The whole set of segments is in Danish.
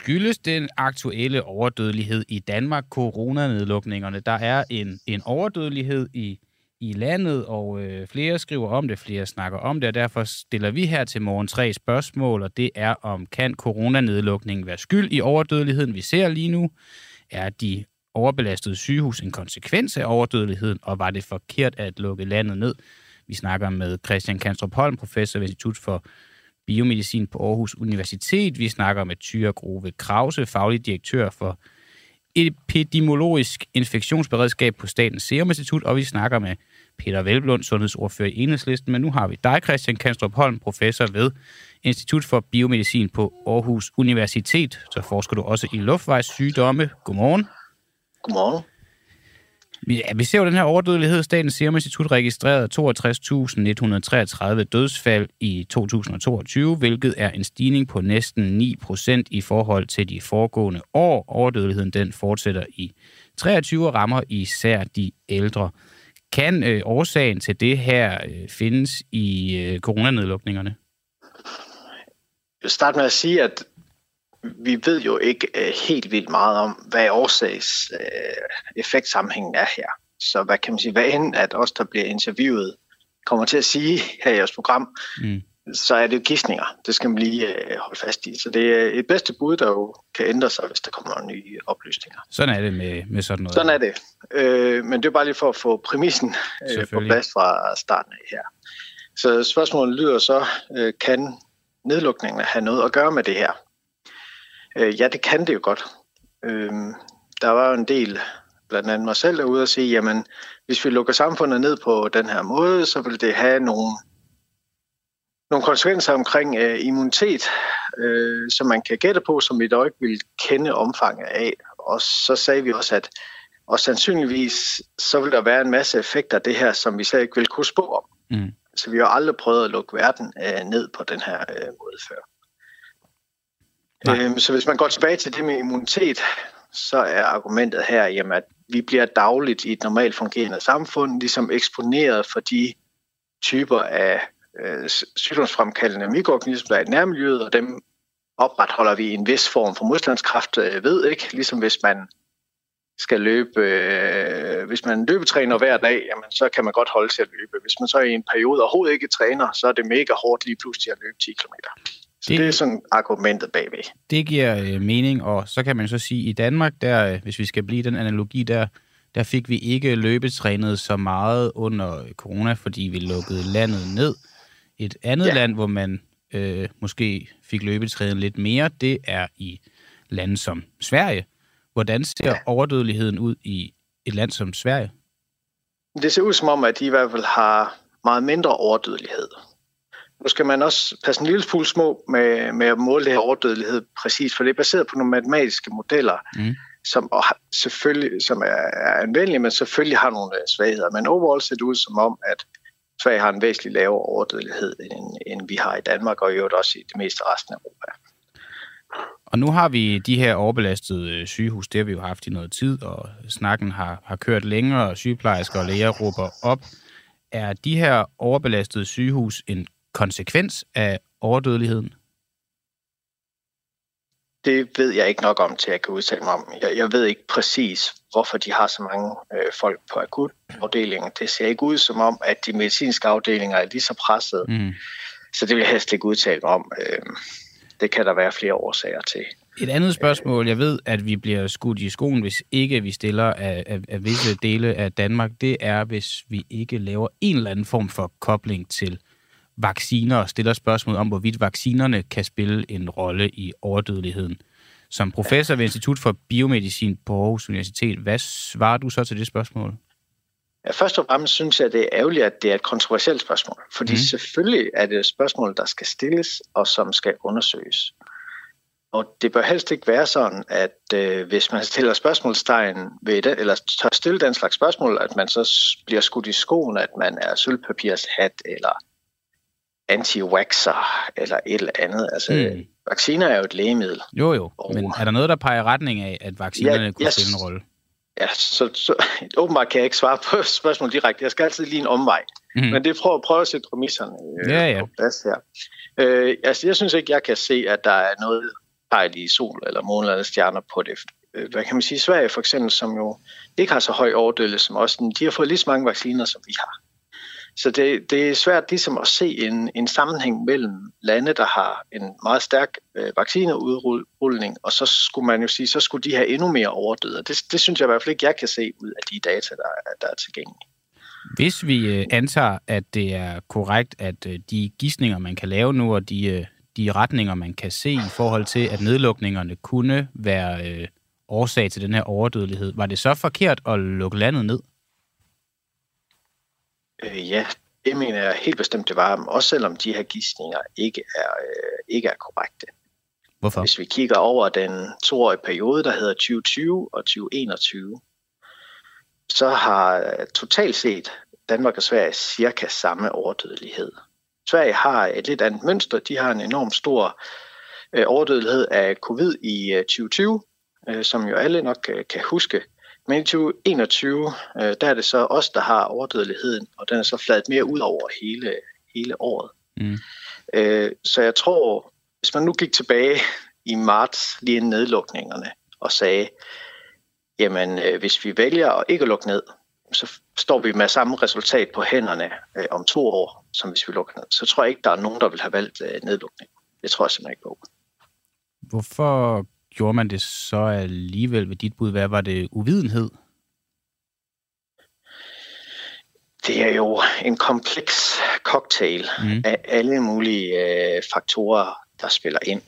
Skyldes den aktuelle overdødelighed i Danmark coronanedlukningerne? Der er en, en overdødelighed i, i landet, og øh, flere skriver om det, flere snakker om det, og derfor stiller vi her til morgen tre spørgsmål, og det er om, kan coronanedlukningen være skyld i overdødeligheden, vi ser lige nu? Er de overbelastede sygehus en konsekvens af overdødeligheden, og var det forkert at lukke landet ned? Vi snakker med Christian Kanstrup Holm, professor ved Institut for Biomedicin på Aarhus Universitet. Vi snakker med Tyre Grove Krause, faglig direktør for epidemiologisk infektionsberedskab på Statens Serum Institut, og vi snakker med Peter Velblund, sundhedsordfører i Enhedslisten. Men nu har vi dig, Christian Kanstrup Holm, professor ved Institut for Biomedicin på Aarhus Universitet. Så forsker du også i luftvejssygdomme. Godmorgen. Godmorgen. Ja, vi ser jo den her overdødelighed. Statens Serum Institut registrerede 62.133 dødsfald i 2022, hvilket er en stigning på næsten 9 procent i forhold til de foregående år. Overdødeligheden den fortsætter i 23 og rammer især de ældre. Kan øh, årsagen til det her øh, findes i øh, coronanedlukningerne? Jeg vil starte med at sige, at vi ved jo ikke uh, helt vildt meget om, hvad årsags uh, effektsammenhængen er her. Så hvad kan man sige, hvad end at os, der bliver interviewet, kommer til at sige her i vores program, mm. så er det jo gidsninger. Det skal man lige uh, holde fast i. Så det er et bedste bud, der jo kan ændre sig, hvis der kommer nye oplysninger. Sådan er det med, med sådan noget. Sådan er det. Uh, men det er bare lige for at få præmissen uh, på plads fra starten af her. Så spørgsmålet lyder så, uh, kan nedlukningen have noget at gøre med det her? Øh, ja, det kan det jo godt. Øh, der var jo en del, blandt andet mig selv, derude og sige, jamen, hvis vi lukker samfundet ned på den her måde, så vil det have nogle, nogle konsekvenser omkring øh, immunitet, øh, som man kan gætte på, som vi dog ikke vil kende omfanget af. Og så sagde vi også, at og sandsynligvis så vil der være en masse effekter af det her, som vi slet ikke vil kunne spå om. Mm. Så vi har aldrig prøvet at lukke verden øh, ned på den her øh, måde før. Øhm, så hvis man går tilbage til det med immunitet, så er argumentet her, jamen, at vi bliver dagligt i et normalt fungerende samfund ligesom eksponeret for de typer af øh, sygdomsfremkaldende mikroorganismer, der er i nærmiljøet, og dem opretholder vi en vis form for modstandskraft øh, ved, ikke? Ligesom hvis man skal løbe, øh, hvis man løbetræner hver dag, jamen, så kan man godt holde til at løbe. Hvis man så i en periode overhovedet ikke træner, så er det mega hårdt lige pludselig at løbe 10 km. Så det, det er sådan argumentet bagved. Det giver øh, mening, og så kan man så sige, at i Danmark, der, øh, hvis vi skal blive den analogi der, der fik vi ikke løbetrænet så meget under corona, fordi vi lukkede landet ned. Et andet ja. land, hvor man øh, måske fik løbetrænet lidt mere, det er i lande som Sverige. Hvordan ser ja. overdødeligheden ud i et land som Sverige? Det ser ud som om, at de i hvert fald har meget mindre overdødelighed. Nu skal man også passe en lille smule små med, med at måle det her overdødelighed præcis, for det er baseret på nogle matematiske modeller, mm. som, og selvfølgelig, som er, er anvendelige, men selvfølgelig har nogle øh, svagheder. Men overall ser det ud som om, at Sverige har en væsentlig lavere overdødelighed, end, end vi har i Danmark, og i øvrigt også i det meste resten af Europa. Og nu har vi de her overbelastede øh, sygehus, det har vi jo haft i noget tid, og snakken har, har kørt længere, og sygeplejersker og læger råber op. Er de her overbelastede sygehus en konsekvens af overdødeligheden? Det ved jeg ikke nok om, til jeg kan udtale mig om. Jeg, jeg ved ikke præcis, hvorfor de har så mange øh, folk på akutafdelingen. Det ser ikke ud som om, at de medicinske afdelinger er lige så presset. Mm. Så det vil jeg helst ikke udtale mig om. Øh, det kan der være flere årsager til. Et andet spørgsmål. Jeg ved, at vi bliver skudt i skoen, hvis ikke vi stiller af, af, af visse dele af Danmark. Det er, hvis vi ikke laver en eller anden form for kobling til vacciner og stiller spørgsmål om, hvorvidt vaccinerne kan spille en rolle i overdødeligheden. Som professor ved Institut for Biomedicin på Aarhus Universitet, hvad svarer du så til det spørgsmål? Ja, først og fremmest synes jeg, at det er ærgerligt, at det er et kontroversielt spørgsmål. Fordi mm. selvfølgelig er det et spørgsmål, der skal stilles og som skal undersøges. Og det bør helst ikke være sådan, at øh, hvis man stiller spørgsmålstegn ved det, eller tør stille den slags spørgsmål, at man så bliver skudt i skoen, at man er sølvpapirshat, eller anti-waxer eller et eller andet. Altså, mm. vacciner er jo et lægemiddel. Jo, jo. Og, Men er der noget, der peger i retning af, at vaccinerne ja, kunne yes. spille en rolle? Ja, så, så åbenbart kan jeg ikke svare på spørgsmålet direkte. Jeg skal altid lige en omvej. Mm. Men det prøver, prøver at sætte præmisserne øh, ja, ja. på plads her. Øh, altså, jeg synes ikke, jeg kan se, at der er noget pejl i sol eller måne eller stjerner på det. Øh, hvad kan man sige? Sverige for eksempel, som jo ikke har så høj overdødelighed som os, de har fået lige så mange vacciner, som vi har. Så det, det er svært ligesom at se en, en sammenhæng mellem lande, der har en meget stærk øh, vaccineudrulning, og så skulle man jo sige, så skulle de have endnu mere overdøde. Det, det synes jeg i hvert fald ikke, jeg kan se ud af de data, der, der er tilgængelige. Hvis vi øh, antager, at det er korrekt, at øh, de gissninger, man kan lave nu, og de, øh, de retninger, man kan se i forhold til, at nedlukningerne kunne være øh, årsag til den her overdødelighed, var det så forkert at lukke landet ned? Øh, ja, det mener jeg helt bestemt, det var, også selvom de her gidsninger ikke er, øh, ikke er korrekte. Hvorfor? Hvis vi kigger over den toårige periode, der hedder 2020 og 2021, så har øh, totalt set Danmark og Sverige cirka samme overdødelighed. Sverige har et lidt andet mønster. De har en enorm stor øh, overdødelighed af covid i øh, 2020, øh, som jo alle nok kan huske. Men i 2021, øh, der er det så os, der har overdødeligheden, og den er så fladet mere ud over hele, hele året. Mm. Øh, så jeg tror, hvis man nu gik tilbage i marts, lige inden nedlukningerne, og sagde, jamen øh, hvis vi vælger at ikke at lukke ned, så står vi med samme resultat på hænderne øh, om to år, som hvis vi lukker ned. Så tror jeg ikke, der er nogen, der vil have valgt øh, nedlukning. Det tror jeg simpelthen ikke på. Hvorfor gjorde man det så alligevel ved dit bud? Hvad var det uvidenhed? Det er jo en kompleks cocktail mm. af alle mulige øh, faktorer, der spiller ind.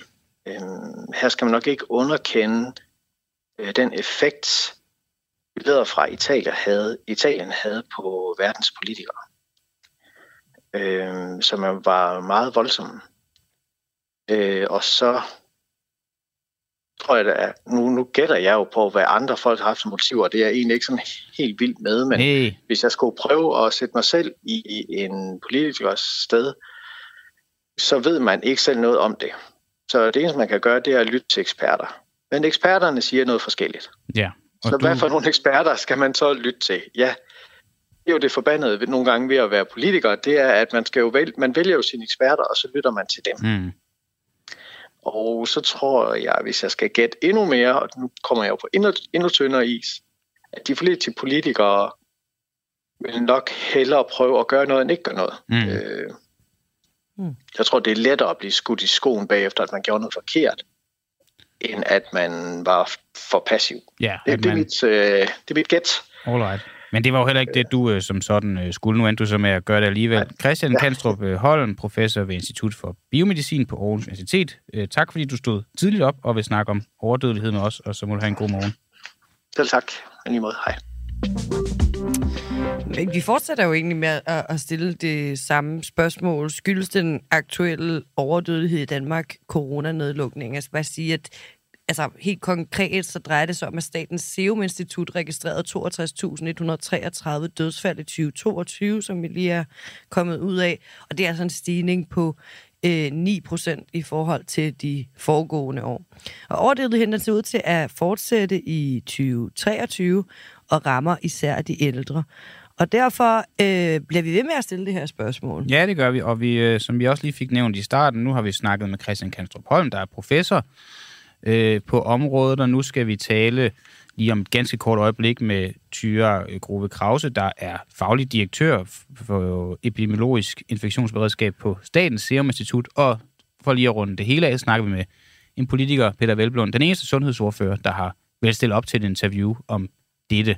Øhm, her skal man nok ikke underkende øh, den effekt, billeder fra Italien havde, Italien havde på verdens politikere, øh, som var meget voldsomme. Øh, og så tror jeg, at nu, nu gætter jeg jo på, hvad andre folk har haft som motiver. Det er jeg egentlig ikke sådan helt vildt med, men hey. hvis jeg skulle prøve at sætte mig selv i en politikers sted, så ved man ikke selv noget om det. Så det eneste, man kan gøre, det er at lytte til eksperter. Men eksperterne siger noget forskelligt. Ja. Og så du... hvad for nogle eksperter skal man så lytte til? Ja, det er jo det forbandede ved, nogle gange ved at være politiker, det er, at man, skal jo vælge, man vælger jo sine eksperter, og så lytter man til dem. Mm. Og så tror jeg, hvis jeg skal gætte endnu mere, og nu kommer jeg jo på endnu, endnu tyndere is, at de fleste politikere vil nok hellere prøve at gøre noget, end ikke gøre noget. Mm. Øh, mm. Jeg tror, det er lettere at blive skudt i skoen bagefter, at man gjorde noget forkert, end at man var for passiv. Ja, det, det, er mit, øh, det er mit gæt. Alright. Men det var jo heller ikke det, du øh, som sådan øh, skulle. Nu endte du så med at gøre det alligevel. Nej. Christian ja. Kanstrup øh, Holm, professor ved Institut for Biomedicin på Aarhus Universitet. Øh, tak fordi du stod tidligt op og vil snakke om overdødelighed med os, og så må du have en god morgen. Selv tak. En måde. Hej. Vi fortsætter jo egentlig med at stille det samme spørgsmål. Skyldes den aktuelle overdødelighed i Danmark coronanedlukning? Altså bare sige, at altså helt konkret, så drejer det sig om, at Statens Serum Institut registrerede 62.133 dødsfald i 2022, som vi lige er kommet ud af. Og det er altså en stigning på øh, 9% i forhold til de foregående år. Og overdødet hænder sig ud til at fortsætte i 2023 og rammer især de ældre. Og derfor øh, bliver vi ved med at stille det her spørgsmål. Ja, det gør vi, og vi, øh, som vi også lige fik nævnt i starten, nu har vi snakket med Christian Kanstrup Holm, der er professor øh, på området, og nu skal vi tale lige om et ganske kort øjeblik med Tyre øh, Grove Krause, der er faglig direktør for epidemiologisk infektionsberedskab på Statens Serum Institut, og for lige at runde det hele af, snakker vi med en politiker, Peter Velblom, den eneste sundhedsordfører, der har vel stillet op til et interview om dette.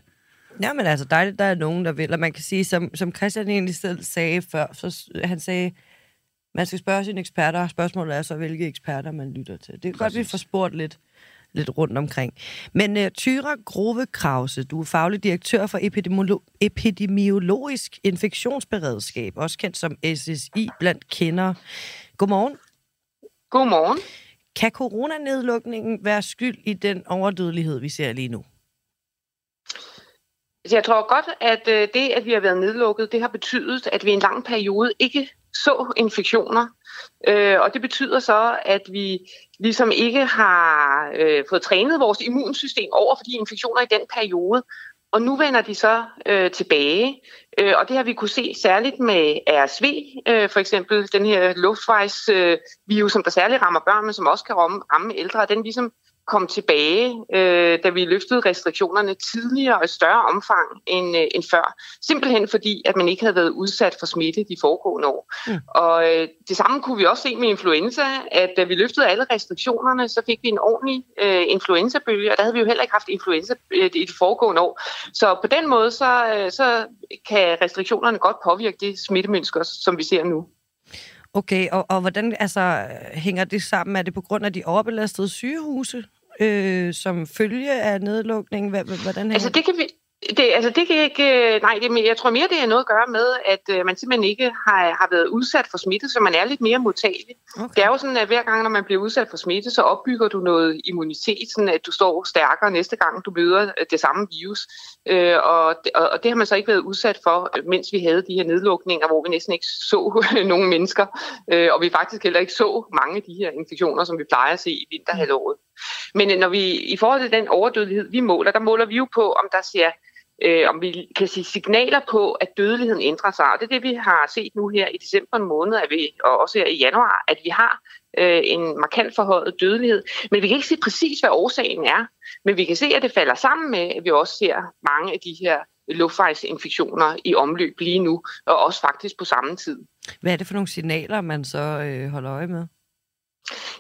Ja, men altså dejligt, der er nogen, der vil, og man kan sige, som, som Christian egentlig selv sagde før, så han sagde, man skal spørge sine eksperter, spørgsmålet er så, hvilke eksperter man lytter til. Det er Præcis. godt, vi får spurgt lidt, lidt rundt omkring. Men uh, Tyra Grove Krause, du er faglig direktør for epidemiolo- epidemiologisk infektionsberedskab, også kendt som SSI blandt kender. Godmorgen. Godmorgen. Kan coronanedlukningen være skyld i den overdødelighed, vi ser lige nu? Jeg tror godt, at øh, det, at vi har været nedlukket, det har betydet, at vi i en lang periode ikke så infektioner. Øh, og det betyder så, at vi ligesom ikke har øh, fået trænet vores immunsystem over for de infektioner i den periode. og nu vender de så øh, tilbage. Øh, og det har vi kunne se særligt med RSV, øh, for eksempel den her luftvejsvirus, øh, som der særligt rammer børn, men som også kan ramme, ramme ældre. Den ligesom kom tilbage, øh, da vi løftede restriktionerne tidligere og i større omfang end, øh, end før. Simpelthen fordi, at man ikke havde været udsat for smitte de foregående år. Mm. Og øh, det samme kunne vi også se med influenza, at da vi løftede alle restriktionerne, så fik vi en ordentlig øh, influenzabølge, og der havde vi jo heller ikke haft influenza øh, i de foregående år. Så på den måde, så, øh, så kan restriktionerne godt påvirke det smittemønsker, som vi ser nu. Okay, og, og hvordan altså, hænger det sammen? Er det på grund af de overbelastede sygehuse, øh, som følge af nedlukningen? Hvordan hænger altså, det kan vi, det, altså det kan ikke, øh, nej, det, jeg tror mere, det er noget at gøre med, at øh, man simpelthen ikke har, har været udsat for smitte, så man er lidt mere modtagelig. Okay. Det er jo sådan, at hver gang, når man bliver udsat for smitte, så opbygger du noget immunitet, sådan at du står stærkere næste gang, du møder øh, det samme virus. Øh, og, og, og det har man så ikke været udsat for, mens vi havde de her nedlukninger, hvor vi næsten ikke så nogen mennesker, øh, og vi faktisk heller ikke så mange af de her infektioner, som vi plejer at se i vinterhalvåret. Men når vi i forhold til den overdødelighed, vi måler, der måler vi jo på, om der ser øh, om vi kan sige signaler på, at dødeligheden ændrer sig. Og det er det, vi har set nu her i december måned, at vi, og også her i januar, at vi har øh, en markant forhøjet dødelighed. Men vi kan ikke se præcis, hvad årsagen er. Men vi kan se, at det falder sammen med, at vi også ser mange af de her luftvejsinfektioner i omløb lige nu, og også faktisk på samme tid. Hvad er det for nogle signaler, man så øh, holder øje med?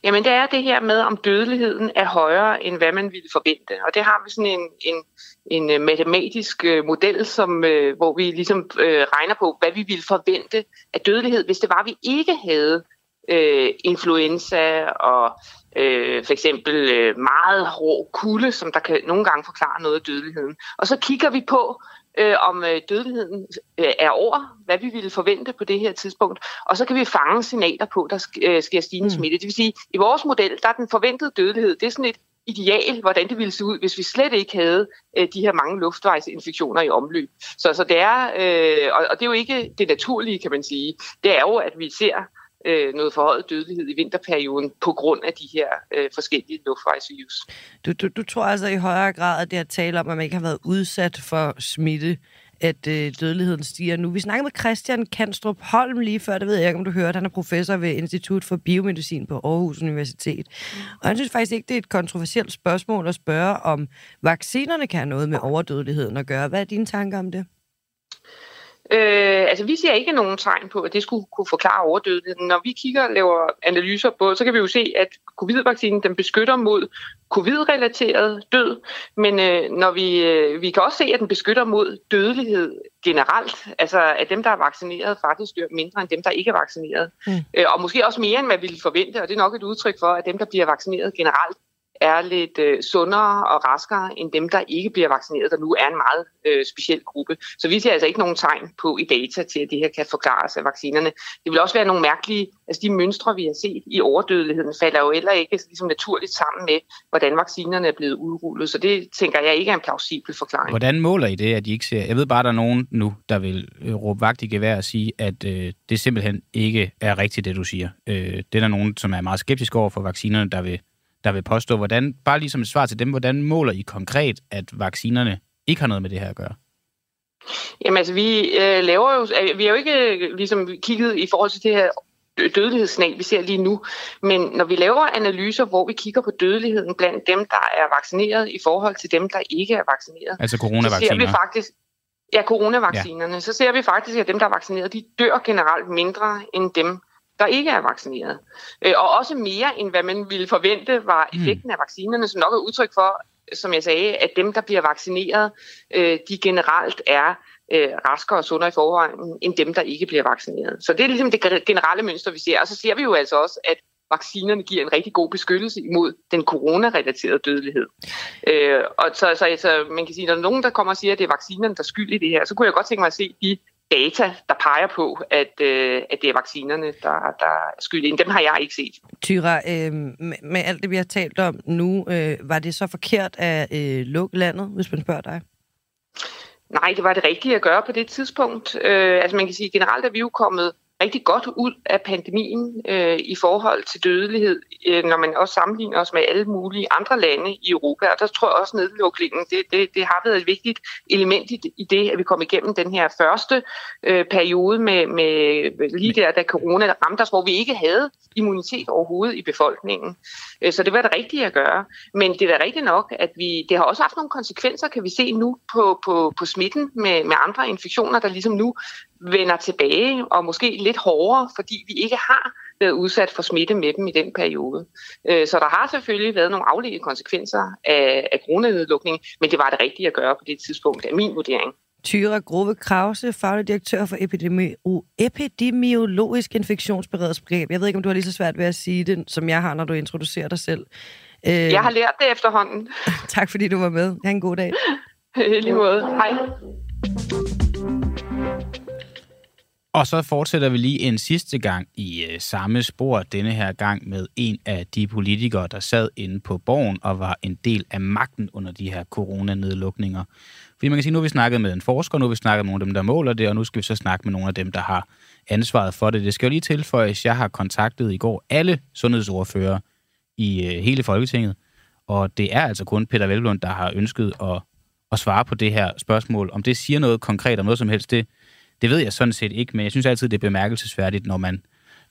Jamen det er det her med, om dødeligheden er højere, end hvad man ville forvente. Og det har vi sådan en, en, en øh, matematisk øh, model, som, øh, hvor vi ligesom øh, regner på, hvad vi ville forvente af dødelighed, hvis det var, at vi ikke havde øh, influenza og øh, for eksempel øh, meget hård kulde, som der kan nogle gange forklare noget af dødeligheden. Og så kigger vi på, øh, om øh, dødeligheden øh, er over, hvad vi ville forvente på det her tidspunkt. Og så kan vi fange signaler på, der sk- øh, sker stigende mm. smitte. Det vil sige, i vores model, der er den forventede dødelighed, det er sådan et ideal, hvordan det ville se ud, hvis vi slet ikke havde øh, de her mange luftvejsinfektioner i omløb. Så, så det er, øh, og, og det er jo ikke det naturlige, kan man sige. Det er jo, at vi ser øh, noget forhøjet dødelighed i vinterperioden på grund af de her øh, forskellige luftvejsvirus. Du, du, du tror altså i højere grad, at det at tale om, at man ikke har været udsat for smitte, at øh, dødeligheden stiger nu. Vi snakker med Christian Kanstrup Holm lige før, det ved jeg ikke, om du hørte. Han er professor ved Institut for Biomedicin på Aarhus Universitet. Og han synes faktisk ikke, det er et kontroversielt spørgsmål at spørge, om vaccinerne kan have noget med overdødeligheden at gøre. Hvad er dine tanker om det? Øh, altså, vi ser ikke nogen tegn på, at det skulle kunne forklare overdødeligheden. Når vi kigger og laver analyser på, så kan vi jo se, at covid-vaccinen den beskytter mod covid-relateret død, men øh, når vi, øh, vi kan også se, at den beskytter mod dødelighed generelt, altså at dem, der er vaccineret, faktisk dør mindre end dem, der ikke er vaccineret. Mm. Øh, og måske også mere, end man ville forvente, og det er nok et udtryk for, at dem, der bliver vaccineret generelt, er lidt øh, sundere og raskere end dem, der ikke bliver vaccineret, der nu er en meget øh, speciel gruppe. Så vi ser altså ikke nogen tegn på i data til, at det her kan forklares af vaccinerne. Det vil også være nogle mærkelige, altså de mønstre, vi har set i overdødeligheden, falder jo heller ikke ligesom naturligt sammen med, hvordan vaccinerne er blevet udrullet. Så det tænker jeg ikke er en plausibel forklaring. Hvordan måler I det, at I ikke ser? Jeg ved bare, at der er nogen nu, der vil øh, råbe vagt i gevær og sige, at øh, det simpelthen ikke er rigtigt, det du siger. Øh, det er der nogen, som er meget skeptiske over for vaccinerne, der vil der vil påstå, hvordan, bare lige som et svar til dem, hvordan måler I konkret, at vaccinerne ikke har noget med det her at gøre? Jamen altså, vi øh, laver jo, øh, vi har jo ikke øh, ligesom kigget i forhold til det her dødelighedssignal, vi ser lige nu. Men når vi laver analyser, hvor vi kigger på dødeligheden blandt dem, der er vaccineret i forhold til dem, der ikke er vaccineret, altså coronavacciner. så ser vi faktisk, ja, coronavaccinerne, ja. så ser vi faktisk, at dem, der er vaccineret, de dør generelt mindre end dem, der ikke er vaccineret. Øh, og også mere end hvad man ville forvente var hmm. effekten af vaccinerne, som nok er udtryk for, som jeg sagde, at dem, der bliver vaccineret, øh, de generelt er øh, raskere og sundere i forvejen, end dem, der ikke bliver vaccineret. Så det er ligesom det generelle mønster, vi ser. Og så ser vi jo altså også, at vaccinerne giver en rigtig god beskyttelse imod den corona-relaterede dødelighed. Øh, og så, så, så man kan sige, når nogen, der kommer og siger, at det er vaccinerne, der er skyld i det her, så kunne jeg godt tænke mig at se de data, der peger på, at, øh, at det er vaccinerne, der, der er skyld ind. Dem har jeg ikke set. Tyra, øh, med, med alt det, vi har talt om nu, øh, var det så forkert at øh, lukke landet, hvis man spørger dig? Nej, det var det rigtige at gøre på det tidspunkt. Øh, altså man kan sige, generelt er vi jo kommet rigtig godt ud af pandemien øh, i forhold til dødelighed, øh, når man også sammenligner os med alle mulige andre lande i Europa. Og der tror jeg også, at nedlukningen det, det, det har været et vigtigt element i, i det, at vi kom igennem den her første øh, periode med, med lige der, da corona ramte os, hvor vi ikke havde immunitet overhovedet i befolkningen. Øh, så det var det rigtige at gøre. Men det er da rigtigt nok, at vi, det har også haft nogle konsekvenser, kan vi se nu, på, på, på smitten med, med andre infektioner, der ligesom nu vender tilbage, og måske lidt hårdere, fordi vi ikke har været udsat for smitte med dem i den periode. Øh, så der har selvfølgelig været nogle afledte konsekvenser af, af coronanedlukningen, men det var det rigtige at gøre på det tidspunkt, af min vurdering. Tyra Grove Krause, faglig direktør for epidemi- epidemiologisk infektionsberedskab. Jeg ved ikke, om du har lige så svært ved at sige det, som jeg har, når du introducerer dig selv. Øh, jeg har lært det efterhånden. tak fordi du var med. Ha' en god dag. I lige måde. Hej. Og så fortsætter vi lige en sidste gang i øh, samme spor, denne her gang med en af de politikere, der sad inde på borgen og var en del af magten under de her coronanedlukninger. Fordi man kan sige, nu har vi snakket med en forsker, nu har vi snakket med nogle af dem, der måler det, og nu skal vi så snakke med nogle af dem, der har ansvaret for det. Det skal jo lige tilføjes, jeg har kontaktet i går alle sundhedsordfører i øh, hele Folketinget, og det er altså kun Peter Velblom, der har ønsket at, at svare på det her spørgsmål. Om det siger noget konkret om noget som helst, det det ved jeg sådan set ikke, men jeg synes altid, det er bemærkelsesværdigt, når man,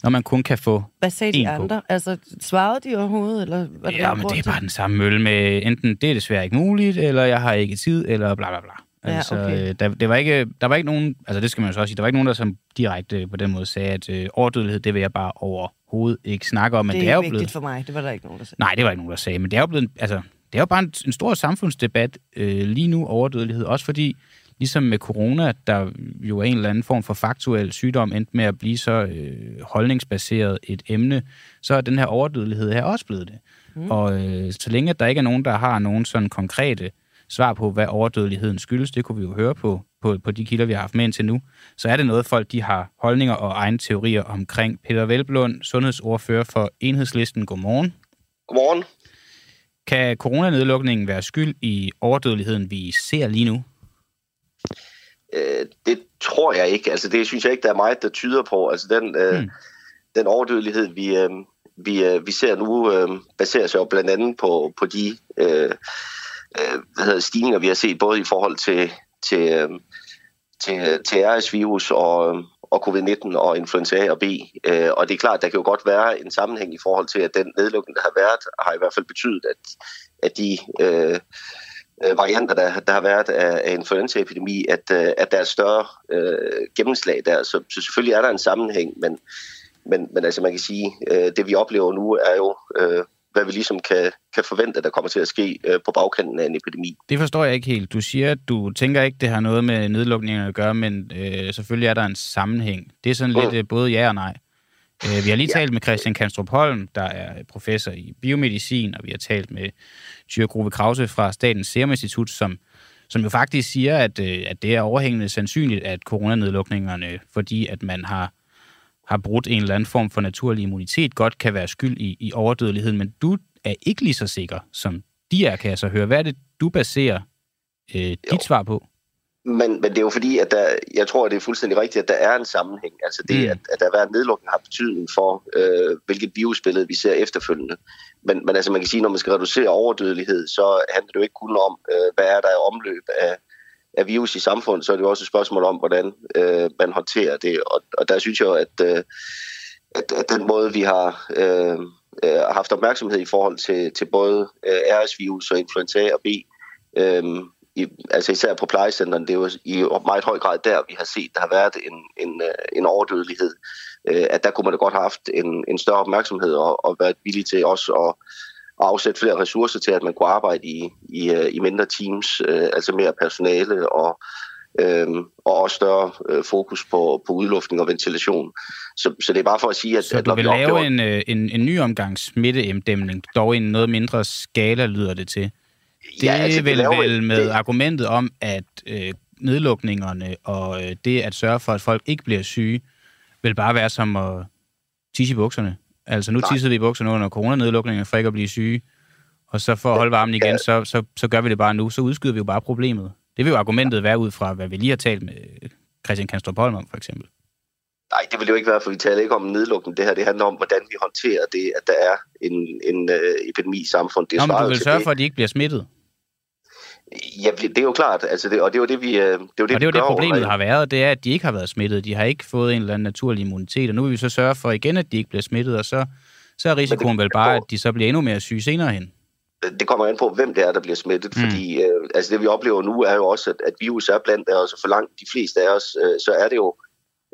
når man kun kan få Hvad sagde de andre? På. Altså, svarede de overhovedet? Eller hvad ja, men det er bare den samme mølle med, enten det er desværre ikke muligt, eller jeg har ikke tid, eller bla bla bla. Ja, altså, okay. der, det var ikke, der var ikke nogen, altså det skal man jo så også sige, der var ikke nogen, der som direkte på den måde sagde, at øh, overdødelighed, det vil jeg bare overhovedet ikke snakke om. Men det er, det er jo vigtigt blevet, for mig, det var der ikke nogen, der sagde. Nej, det var ikke nogen, der sagde, men det er jo blevet, altså, det er jo bare en, en stor samfundsdebat øh, lige nu, overdødelighed, også fordi ligesom med corona, der jo er en eller anden form for faktuel sygdom, endte med at blive så øh, holdningsbaseret et emne, så er den her overdødelighed her også blevet det. Mm. Og øh, så længe der ikke er nogen, der har nogen sådan konkrete svar på, hvad overdødeligheden skyldes, det kunne vi jo høre på, på, på de kilder, vi har haft med indtil nu, så er det noget, folk de har holdninger og egne teorier omkring. Peter Velblund, sundhedsordfører for Enhedslisten. Godmorgen. Godmorgen. Kan coronanedlukningen være skyld i overdødeligheden, vi ser lige nu? Øh, det tror jeg ikke. Altså, det synes jeg ikke, der er meget, der tyder på. Altså, den, øh, mm. den overdødelighed, vi, øh, vi, øh, vi ser nu, øh, baserer sig jo blandt andet på, på de øh, øh, hvad hedder, stigninger, vi har set både i forhold til, til, øh, til, til RS-virus og, og covid-19 og influenza A og B. Øh, og det er klart, der kan jo godt være en sammenhæng i forhold til, at den nedlukning, der har været, har i hvert fald betydet, at, at de... Øh, øh, varianter, der, der har været af, af influenzaepidemi, at, øh, at der er større øh, gennemslag der. Så, så selvfølgelig er der en sammenhæng, men, men, men altså man kan sige, øh, det vi oplever nu er jo, øh, hvad vi ligesom kan, kan forvente, der kommer til at ske øh, på bagkanten af en epidemi. Det forstår jeg ikke helt. Du siger, at du tænker ikke, det har noget med nedlukningen at gøre, men øh, selvfølgelig er der en sammenhæng. Det er sådan mm. lidt øh, både ja og nej. Øh, vi har lige ja. talt med Christian Kanstrup Holm, der er professor i biomedicin, og vi har talt med Tyre Grove Krause fra Statens Serum Institut, som, som jo faktisk siger, at, øh, at det er overhængende sandsynligt, at coronanedlukningerne, fordi at man har, har brudt en eller anden form for naturlig immunitet, godt kan være skyld i, i overdødeligheden. Men du er ikke lige så sikker, som de er, kan jeg så høre. Hvad er det, du baserer øh, dit jo. svar på? Men, men det er jo fordi, at der, jeg tror, at det er fuldstændig rigtigt, at der er en sammenhæng. Altså det, mm. at, at der har været nedlukning, har betydning for, øh, hvilket virusbillede vi ser efterfølgende. Men, men altså man kan sige, når man skal reducere overdødelighed, så handler det jo ikke kun om, øh, hvad er der i omløb af, af virus i samfundet, så er det jo også et spørgsmål om, hvordan øh, man håndterer det. Og, og der synes jeg, at, øh, at, at den måde, vi har øh, øh, haft opmærksomhed i forhold til, til både øh, RS-virus og influenza og B, øh, i, altså især på plejecenterne, det er jo i meget høj grad der, vi har set, der har været en, en, øh, en overdødelighed. Øh, at der kunne man da godt have haft en, en større opmærksomhed og, og været villig til også at, at afsætte flere ressourcer til, at man kunne arbejde i, i, øh, i mindre teams, altså mere personale og, øhm, og også større øh, fokus på, på udluftning og ventilation. Så, så det er bare for at sige, at... Så at du vil lave opgjort... en, en, en ny omgang smitteinddæmning, dog i en noget mindre skala, lyder det til? Det ja, altså, vel, laver, vel med det... argumentet om, at øh, nedlukningerne og øh, det at sørge for, at folk ikke bliver syge, vil bare være som at tisse i bukserne. Altså nu tissede vi i bukserne under coronanedlukningen for ikke at blive syge, og så for at holde varmen igen, ja. så, så, så gør vi det bare nu. Så udskyder vi jo bare problemet. Det vil jo argumentet være ud fra, hvad vi lige har talt med Christian Kanstrup Holm om, for eksempel. Nej, det vil det jo ikke være, for vi taler ikke om nedlukning. Det her det handler om, hvordan vi håndterer det, at der er en, en uh, epidemi i samfundet. Det Nå, men du vil sørge det. for, at de ikke bliver smittet? Ja, det er jo klart, altså det, og det er jo det, vi, øh, det, er jo det, og det er jo det, problemet har været, det er, at de ikke har været smittet. De har ikke fået en eller anden naturlig immunitet, og nu vil vi så sørge for igen, at de ikke bliver smittet, og så, så er risikoen vel bare, at de så bliver endnu mere syge senere hen. Det kommer an på, hvem det er, der bliver smittet, mm. fordi øh, altså det, vi oplever nu, er jo også, at, at virus er blandt os, og for langt de fleste af os, øh, så er det jo,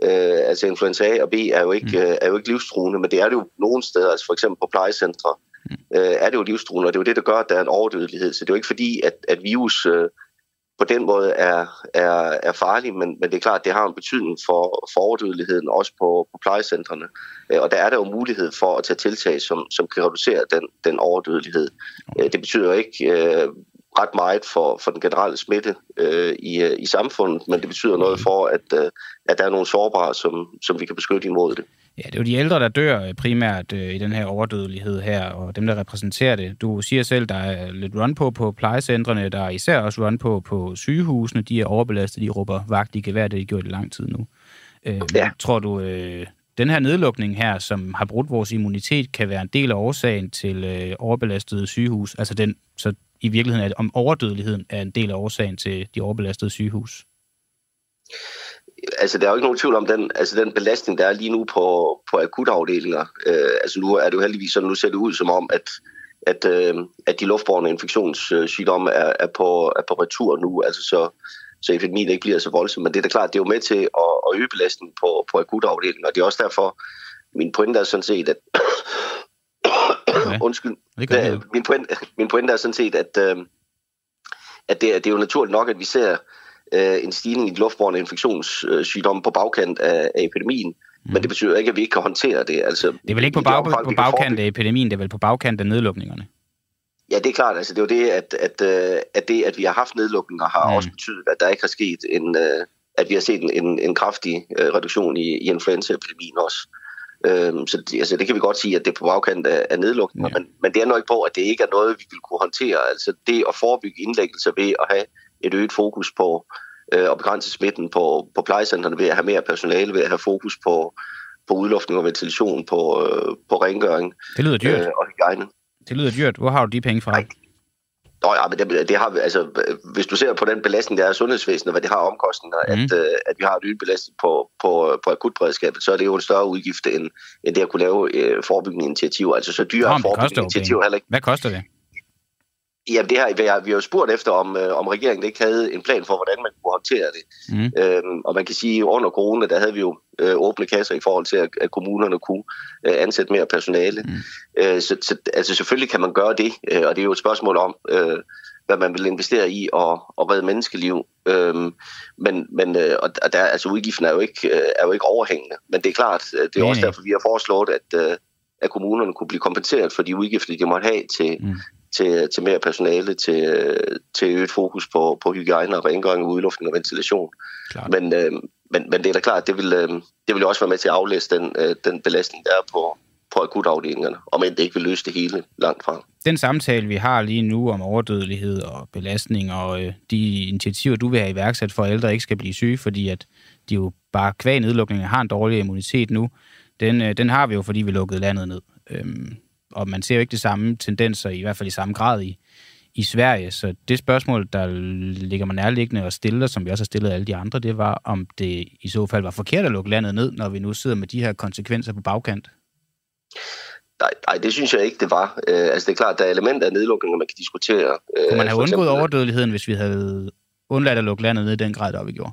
øh, altså influenza A og B er jo, ikke, mm. øh, er jo ikke livstruende, men det er det jo nogle steder, altså for eksempel på plejecentre. Mm. øh, er det jo livstruende, og det er jo det, der gør, at der er en overdødelighed. Så det er jo ikke fordi, at, at virus øh, på den måde er, er, er farlig, men, men det er klart, at det har en betydning for, for overdødeligheden også på, på plejecentrene. Øh, og der er der jo mulighed for at tage tiltag, som, som kan reducere den, den overdødelighed. Øh, det betyder jo ikke øh, ret meget for, for den generelle smitte øh, i, øh, i samfundet, men det betyder noget for, at, øh, at der er nogle sårbare, som, som vi kan beskytte imod det. Ja, det er jo de ældre, der dør øh, primært øh, i den her overdødelighed her, og dem, der repræsenterer det. Du siger selv, der er lidt run på på plejecentrene, der er især også run på på sygehusene. De er overbelastet, de råber vagt i gevær, det har de gjort i lang tid nu. Øh, ja. Tror du, øh, den her nedlukning her, som har brudt vores immunitet, kan være en del af årsagen til øh, overbelastede sygehus? Altså den, så i virkeligheden, at om overdødeligheden er en del af årsagen til de overbelastede sygehus? altså, der er jo ikke nogen tvivl om den, altså, den belastning, der er lige nu på, på akutafdelinger. Øh, altså, nu er det jo heldigvis sådan, nu ser det ud som om, at, at, øh, at de luftborne infektionssygdomme er, er, på, er på retur nu, altså så, så epidemien ikke bliver så voldsom. Men det er da klart, det er jo med til at, at øge belastningen på, på akutafdelingen, og det er også derfor, min pointe er sådan set, at ja, undskyld, det min, pointe, min pointe er sådan set, at, øh, at det, det er jo naturligt nok, at vi ser øh, en stigning i de luftborne infektionssygdomme på bagkant af, af epidemien. Mm. Men det betyder ikke, at vi ikke kan håndtere det. Altså, det er vel ikke på, bag, omfang, på bagkant af epidemien, det er vel på bagkant af nedlukningerne? Ja, det er klart. Altså, det er jo det, at, at, øh, at det, at vi har haft nedlukninger, har mm. også betydet, at der ikke har sket en, øh, at vi har set en, en kraftig øh, reduktion i, i influenzaepidemien også. Øhm, så det, altså, det kan vi godt sige, at det er på bagkant af, af nedlukninger, ja. men, men det er nok ikke på, at det ikke er noget, vi vil kunne håndtere. Altså det at forebygge indlæggelser ved at have et øget fokus på øh, at begrænse smitten på, på plejecentrene ved at have mere personale, ved at have fokus på, på udluftning og ventilation, på, øh, på rengøring det lyder dyrt. Øh, og hygiejne. Det lyder dyrt. Hvor har du de penge fra? Nej. Nå ja, men det, det har, altså, hvis du ser på den belastning, der er sundhedsvæsenet, hvad det har omkostninger, mm. at, øh, at vi har et øget belastning på, på, på akutberedskabet, så er det jo en større udgift end, end det at kunne lave øh, forebyggende initiativer. Altså så dyre forebyggende initiativer heller ikke. Hvad koster det? Ja, det har, vi har, jo spurgt efter, om, øh, om regeringen ikke havde en plan for, hvordan man kunne håndtere det. Mm. Øhm, og man kan sige, at under corona, der havde vi jo øh, åbne kasser i forhold til, at, at kommunerne kunne øh, ansætte mere personale. Mm. Øh, så, så altså, selvfølgelig kan man gøre det, øh, og det er jo et spørgsmål om, øh, hvad man vil investere i og, og redde menneskeliv. Øhm, men men øh, og der, altså, udgiften er jo, ikke, øh, er jo ikke overhængende. Men det er klart, øh, det er Nej. også derfor, vi har foreslået, at, øh, at kommunerne kunne blive kompenseret for de udgifter, de måtte have til, mm til, til mere personale, til, til øget fokus på, på hygiejne og rengøring, udluftning og ventilation. Men, øh, men, men det er da klart, det vil, øh, det vil også være med til at aflæse den, øh, den belastning, der er på, på akutafdelingerne, om end det ikke vil løse det hele langt fra. Den samtale, vi har lige nu om overdødelighed og belastning og øh, de initiativer, du vil have iværksat for, at ældre ikke skal blive syge, fordi at de jo bare kvæg nedlukninger har en dårlig immunitet nu, den, øh, den har vi jo, fordi vi lukkede landet ned. Øhm, og man ser jo ikke de samme tendenser, i hvert fald i samme grad i, i Sverige. Så det spørgsmål, der ligger man nærliggende og stiller, som vi også har stillet alle de andre, det var, om det i så fald var forkert at lukke landet ned, når vi nu sidder med de her konsekvenser på bagkant. Nej, nej, det synes jeg ikke, det var. Øh, altså, det er klart, der er elementer af nedlukninger, man kan diskutere. Øh, Kunne man have undgået eksempel, overdødeligheden, hvis vi havde undladt at lukke landet ned i den grad, der vi gjorde?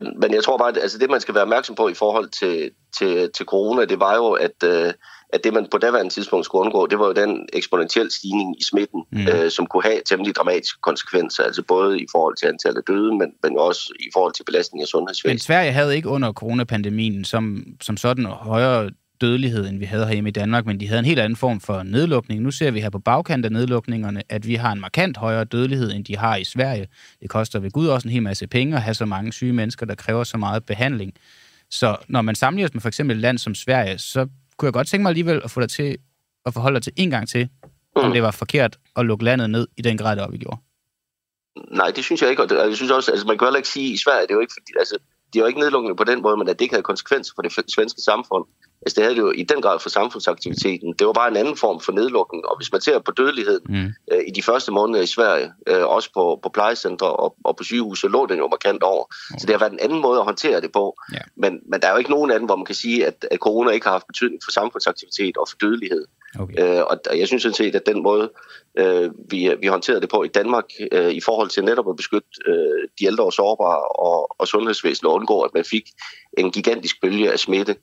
Men jeg tror bare, at altså, det, man skal være opmærksom på i forhold til, til, til corona, det var jo, at, øh, at det, man på daværende tidspunkt skulle undgå, det var jo den eksponentielle stigning i smitten, mm. øh, som kunne have temmelig dramatiske konsekvenser, altså både i forhold til antallet af døde, men, men også i forhold til belastning af sundhedsvæsenet. Men Sverige havde ikke under coronapandemien som, som sådan højere dødelighed, end vi havde herhjemme i Danmark, men de havde en helt anden form for nedlukning. Nu ser vi her på bagkant af nedlukningerne, at vi har en markant højere dødelighed, end de har i Sverige. Det koster ved Gud også en hel masse penge at have så mange syge mennesker, der kræver så meget behandling. Så når man sammenligner med for eksempel et land som Sverige, så kunne jeg godt tænke mig alligevel at få dig til at forholde dig til en gang til, mm. om det var forkert at lukke landet ned i den grad, der vi gjorde. Nej, det synes jeg ikke. Og det, jeg synes også, altså man kan heller ikke sige, i Sverige, det er jo ikke fordi, altså, de var ikke nedlukning på den måde, men at det ikke havde konsekvenser for det svenske samfund. Altså det havde det jo i den grad for samfundsaktiviteten. Det var bare en anden form for nedlukning. Og hvis man ser på dødeligheden mm. øh, i de første måneder i Sverige, øh, også på, på plejecentre og, og på sygehus, så lå den jo markant over. Okay. Så det har været en anden måde at håndtere det på. Ja. Men, men der er jo ikke nogen anden, hvor man kan sige, at, at corona ikke har haft betydning for samfundsaktivitet og for dødelighed. Okay. Øh, og jeg synes sådan set, at den måde, øh, vi, vi håndterede det på i Danmark, øh, i forhold til netop at beskytte øh, de ældre og sårbare og, og sundhedsvæsenet og undgå, at man fik en gigantisk bølge af smitte,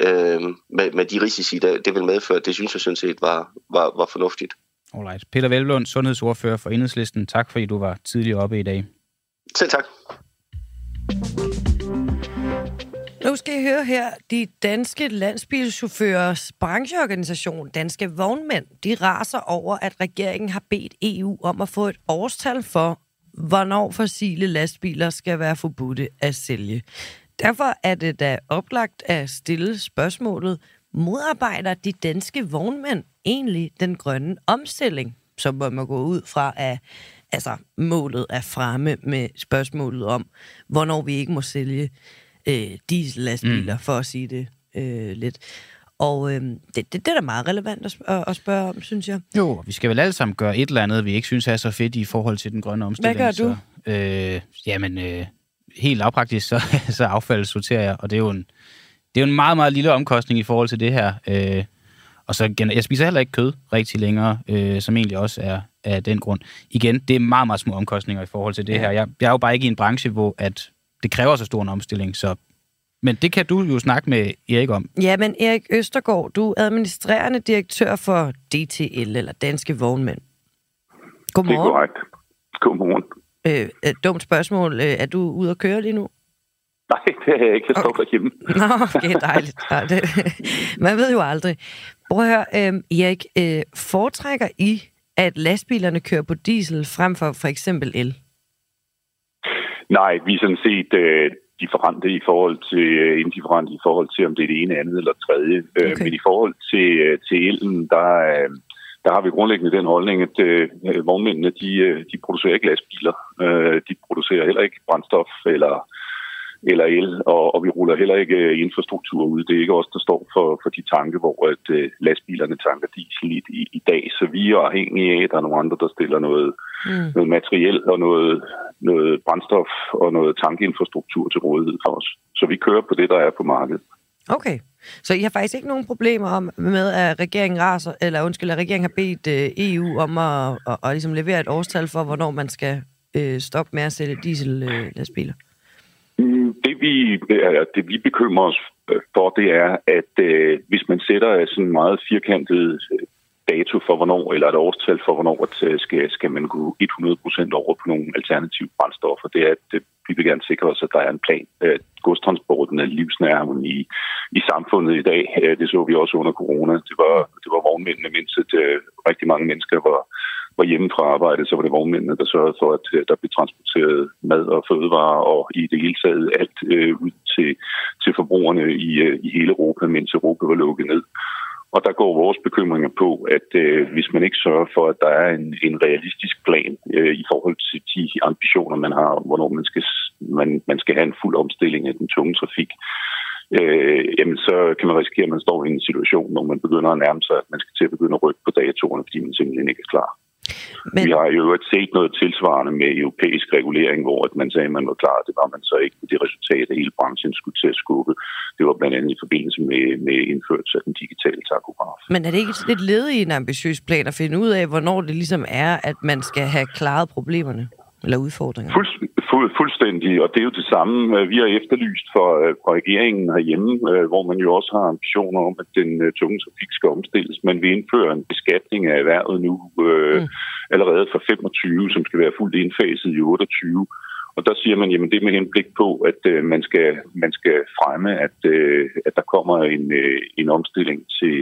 øh, med, med de risici, der, det vil medføre, det synes jeg sådan set var, var, var fornuftigt. Alright. Peter Velblund, sundhedsordfører for Enhedslisten. Tak fordi du var tidligere oppe i dag. Selv tak. Nu skal I høre her, de danske landsbilschaufførers brancheorganisation, Danske Vognmænd, de raser over, at regeringen har bedt EU om at få et årstal for, hvornår fossile lastbiler skal være forbudte at sælge. Derfor er det da oplagt at stille spørgsmålet, modarbejder de danske vognmænd egentlig den grønne omstilling, som man gå ud fra, at altså, målet er fremme med spørgsmålet om, hvornår vi ikke må sælge øh, diesellastbiler, mm. for at sige det øh, lidt. Og øh, det, det, det er da meget relevant at, at spørge om, synes jeg. Jo, vi skal vel alle sammen gøre et eller andet, vi ikke synes er så fedt i forhold til den grønne omstilling. Hvad gør du? Så, øh, jamen, øh, helt lavpraktisk, så, så affald sorterer jeg, og det er jo en, det er jo en meget, meget lille omkostning i forhold til det her. Øh, og så jeg spiser heller ikke kød rigtig længere, øh, som egentlig også er af den grund. Igen, det er meget, meget små omkostninger i forhold til det ja. her. Jeg, jeg er jo bare ikke i en branche, hvor at det kræver så stor en omstilling, så men det kan du jo snakke med Erik om. Ja, men Erik Østergaard, du er administrerende direktør for DTL, eller Danske Vognmænd. Godmorgen. Det er korrekt. Godmorgen. Øh, et dumt spørgsmål. Øh, er du ude at køre lige nu? Nej, det er jeg ikke. Jeg står okay. hjemme. Nå, okay, dejligt. Det, man ved jo aldrig. Prøv at høre, øh, Erik, øh, foretrækker I, at lastbilerne kører på diesel frem for for eksempel el? Nej, vi er sådan set øh, differente i forhold til, øh, indifferente i forhold til, om det er det ene, andet eller tredje. Øh, okay. Men i forhold til, øh, til elen, der, øh, der har vi grundlæggende den holdning, at øh, vognmændene, de, øh, de producerer ikke lastbiler. Øh, de producerer heller ikke brændstof eller eller el, og, og vi ruller heller ikke øh, infrastruktur ud. Det er ikke os, der står for, for de tanke, hvor at, uh, lastbilerne tanker diesel i, i, i dag. Så vi er afhængige af, at der er nogle andre, der stiller noget, mm. noget materiel og noget, noget brændstof og noget tankinfrastruktur til rådighed for os. Så vi kører på det, der er på markedet. Okay. Så I har faktisk ikke nogen problemer om, med, at regeringen raser, eller undskyld, at regeringen har bedt uh, EU om at, at, at, at ligesom levere et årstal for, hvornår man skal uh, stoppe med at sælge diesel-lastbiler? Uh, Mm, det vi, det vi bekymrer os øh, for, det er, at øh, hvis man sætter sådan en meget firkantet øh, dato for hvornår, eller et årstal for hvornår, at øh, skal, skal man gå 100% over på nogle alternative brændstoffer, det er, at det, vi vil gerne sikre os, at der er en plan. Øh, godstransporten er livsnærmen i, i samfundet i dag. Det så vi også under corona. Det var, det var vognmændene, mens at, rigtig mange mennesker var, var hjemme fra arbejde, så var det vognmændene, der sørgede for, at der blev transporteret mad og fødevarer og i det hele taget alt øh, ud til, til forbrugerne i, øh, i hele Europa, mens Europa var lukket ned. Og der går vores bekymringer på, at øh, hvis man ikke sørger for, at der er en, en realistisk plan øh, i forhold til de ambitioner, man har, hvornår man skal, man, man skal have en fuld omstilling af den tunge trafik, øh, jamen så kan man risikere, at man står i en situation, hvor man begynder at nærme sig, at man skal til at begynde at rykke på datoerne, fordi man simpelthen ikke er klar. Men... Vi har jo set noget tilsvarende med europæisk regulering, hvor at man sagde, at man var klar. Det var man så ikke med det resultat, at hele branchen skulle til at skubbe. Det var blandt andet i forbindelse med, med indførelse af den digitale takograf. Men er det ikke lidt led i en ambitiøs plan at finde ud af, hvornår det ligesom er, at man skal have klaret problemerne? Eller udfordringer? Fuld, fuld, fuldstændig, og det er jo det samme, øh, vi har efterlyst for, øh, for regeringen herhjemme, øh, hvor man jo også har ambitioner om, at den tunge trafik skal omstilles. Man vil indføre en beskatning af erhvervet nu øh, mm. allerede fra 25, som skal være fuldt indfaset i 28. Og der siger man, jamen det er med henblik på, at øh, man, skal, man skal fremme, at, øh, at der kommer en, øh, en omstilling til,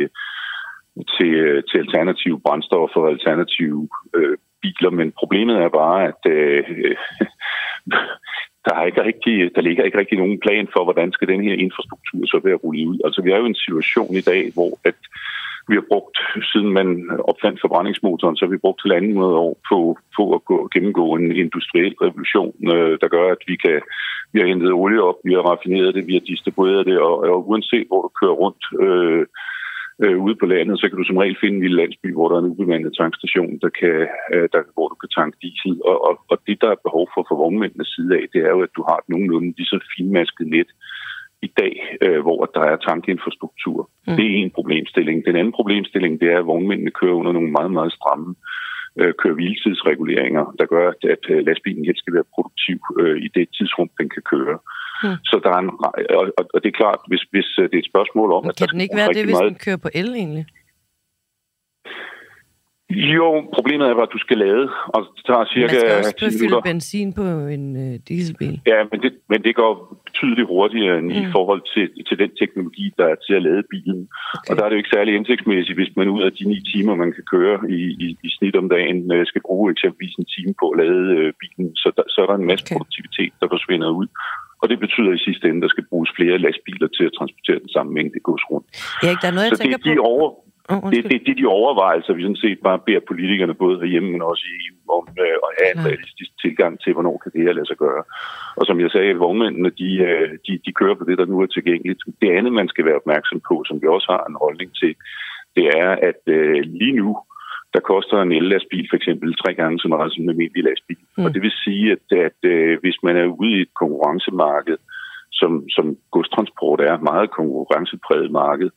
til, til alternative brændstoffer og alternative øh, biler, men problemet er bare, at øh, der, er ikke rigtig, der ligger ikke rigtig nogen plan for, hvordan skal den her infrastruktur så være rullet ud. Altså vi er jo i en situation i dag, hvor at vi har brugt, siden man opfandt forbrændingsmotoren, så har vi brugt til andet år på, på at gå, gennemgå en industriel revolution, øh, der gør, at vi kan vi har hentet olie op, vi har raffineret det, vi har distribueret det, og, og uanset hvor du kører rundt øh, øh, ude på landet, så kan du som regel finde en lille landsby, hvor der er en ubemandet tankstation, der kan, øh, der, hvor du kan tanke diesel. Og, og, og det, der er behov for fra vognmændenes side af, det er jo, at du har et nogenlunde lige så finmasket net, i dag, øh, hvor der er tankinfrastruktur. Mm. Det er en problemstilling. Den anden problemstilling, det er, at vognmændene kører under nogle meget, meget stramme øh, køre-hviletidsreguleringer, der gør, at, at øh, lastbilen helt skal være produktiv øh, i det tidsrum, den kan køre. Mm. Så der er en, og, og det er klart, hvis, hvis øh, det er et spørgsmål om... Men kan at den ikke være det, hvis meget... den kører på el egentlig? Jo, problemet er, at du skal lade, og det tager cirka Man skal også fylde benzin på en øh, dieselbil. Ja, men det, men det går betydeligt hurtigere end mm. i forhold til, til den teknologi, der er til at lade bilen. Okay. Og der er det jo ikke særlig indsigtsmæssigt, hvis man ud af de ni timer, man kan køre i, i, i snit om dagen, øh, skal bruge eksempelvis en time på at lade øh, bilen. Så der, så er der en masse okay. produktivitet, der forsvinder ud. Og det betyder i sidste ende, at der skal bruges flere lastbiler til at transportere den samme mængde gods rundt. Erik, der er noget, jeg så tænker det, de over, Oh, det, det, det er de overvejelser, vi sådan set bare beder politikerne, både herhjemme, men også i EU, om øh, at have en realistisk tilgang til, hvornår kan det her lade sig gøre. Og som jeg sagde, vognmændene, de, øh, de, de kører på det, der nu er tilgængeligt. Det andet, man skal være opmærksom på, som vi også har en holdning til, det er, at øh, lige nu, der koster en el-lastbil for eksempel tre gange så meget som en almindelig lastbil. Mm. Og det vil sige, at, at øh, hvis man er ude i et konkurrencemarked, som, som godstransport er, meget konkurrencepræget marked,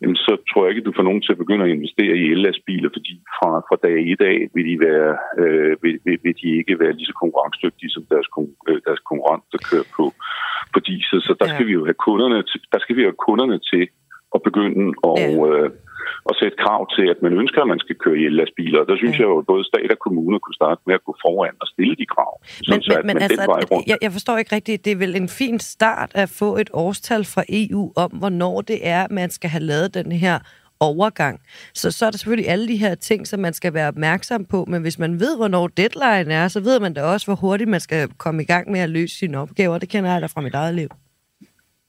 jamen så tror jeg ikke, at du får nogen til at begynde at investere i el-lastbiler, fordi fra, fra dag i dag vil de, være, øh, vil, vil, vil de ikke være lige så konkurrencedygtige som deres, øh, deres konkurrent, der kører på, på diesel. Så der ja. skal vi jo have kunderne til, der skal vi have kunderne til at begynde at, ja. øh, at sætte krav til, at man ønsker, at man skal køre i lastbiler. Og der synes ja. jeg jo, at både stat og kommuner kunne starte med at gå foran og stille de krav. Men, sådan, men, men altså, rundt... jeg, jeg forstår ikke rigtigt, det er vel en fin start at få et årstal fra EU om, hvornår det er, man skal have lavet den her overgang. Så, så er der selvfølgelig alle de her ting, som man skal være opmærksom på, men hvis man ved, hvornår deadline er, så ved man da også, hvor hurtigt man skal komme i gang med at løse sine opgaver. Det kender jeg da fra mit eget liv.